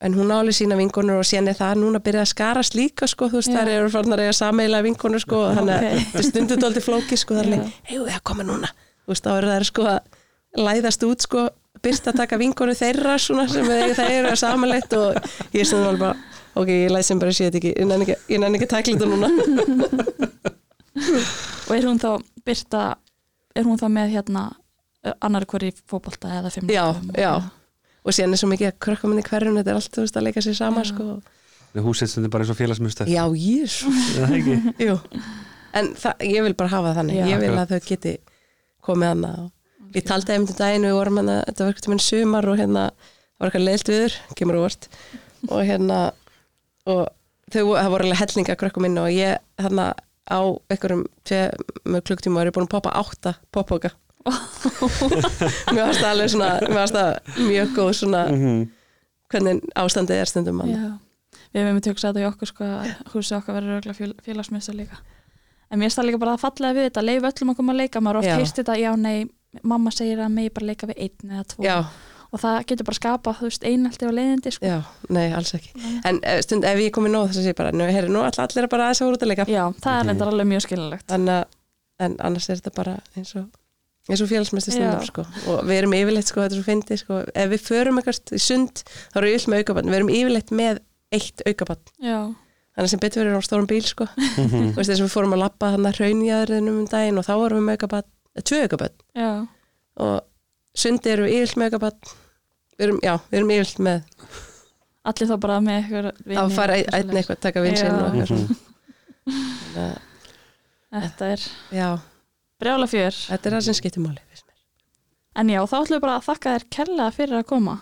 S3: en hún áli sína vinkonur og er það núna byrja að skarast líka sko, þú veist, þær eru farnar að sameila vinkonur sko, og þannig að þetta er stundum dálítið flóki sko, það
S1: Já.
S3: leik, hefur það koma núna? Þú veist, þá eru þær sko að læðast út sko, byrst að taka vinkonur þeirra svona sem þeir, það eru að samanleitt og ég er stundum alveg bara ok, ég læt sem bara sé þetta ekki, ég nenni ekki, ég nenni ekki að takla þetta núna.
S1: Og er hún þá byrta er hún þá með hérna annar hverju fótbolta eða fimm
S3: Já, já. Og síðan er svo mikið að krökkum inn í hverjum þetta er allt, þú veist, að leika sér saman
S1: Já.
S3: sko.
S2: Húsið stundir bara eins og félagsmyndstöð
S3: já, jésu
S2: Það ekki
S3: Jú. en ég vil bara hafa þannig
S1: Já.
S3: ég vil að þau geti komið hana og ég taldi einmitt um daginn við vorum hana, þetta var eitthvað minn sumar og hérna það var eitthvað leilt viður, kemur úr og hérna og þau, það voru alveg hellinga krökkum inn og ég hérna á einhverjum með klukktíma var ég búin að poppa átta poppoka mér varst það alveg svona mér varst það mjög góð svona
S2: Mhm.
S3: hvernig ástandið er stundum mann
S1: Já. við hefum við tökst þetta í okkur sko að húsið okkar verður örugglega fél, félagsmyndstur líka en mér er það líka bara að fallega við þetta leif öllum að koma að leika, maður har
S3: Já.
S1: oft heyrst þetta já nei, mamma segir að megi bara leika við einn eða tvo
S3: já,
S1: og það getur bara skapa, þú veist, einaldi og leiðindi sko.
S3: já, nei, alls ekki en eh, stund ef ég komið nóð þess að sé bara nú, heyri, nú allir bara aðeins að voru út að leika
S1: já, það er
S2: Mhm.
S1: reyndar alveg mjög skilinlegt
S3: að en annars er þetta bara eins og eins og félagsmestir stundum
S1: Já.
S3: sko. og við erum yfirleitt, sko, þetta er svo fyndið sko. ef við förum eitthvað í sund þá erum við yll með aukabann, við erum yfirleitt með eitt aukabann,
S1: já,
S3: þannig sem betur verið á stórum bíl sko. Þú veist þess að við fórum að lappa þannig að raunjaðurinnum um daginn og þá vorum við með aukabann, eh, tvö aukabann
S1: já,
S3: og sundi erum við yfirleitt með aukabann við erum, já, við erum yfirleitt með.
S1: Allir þá bara með eitthvað
S3: á að fara einn ein eitthvað, taka vinsinn og eitthvað
S1: þetta er
S3: já,
S1: brjála fjör.
S3: Þetta er það sem skiptir máli finnst mér.
S1: en já, þá ætlum við bara að þakka þér kærlega fyrir að koma.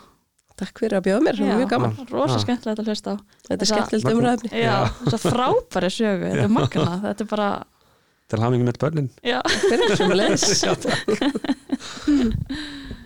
S3: Takk fyrir að bjóða mér, það er mjög gaman.
S1: Rosa
S2: Já.
S1: skemmtilegt að hlusta á.
S3: Þetta er
S1: Þetta-
S3: skemmtilegt umræðefni.
S2: Já,
S1: þess að frábæri sögu, þetta er magna þetta er bara,
S2: Til hamingi með börnin.
S1: Já.
S3: Fyrir sem leðis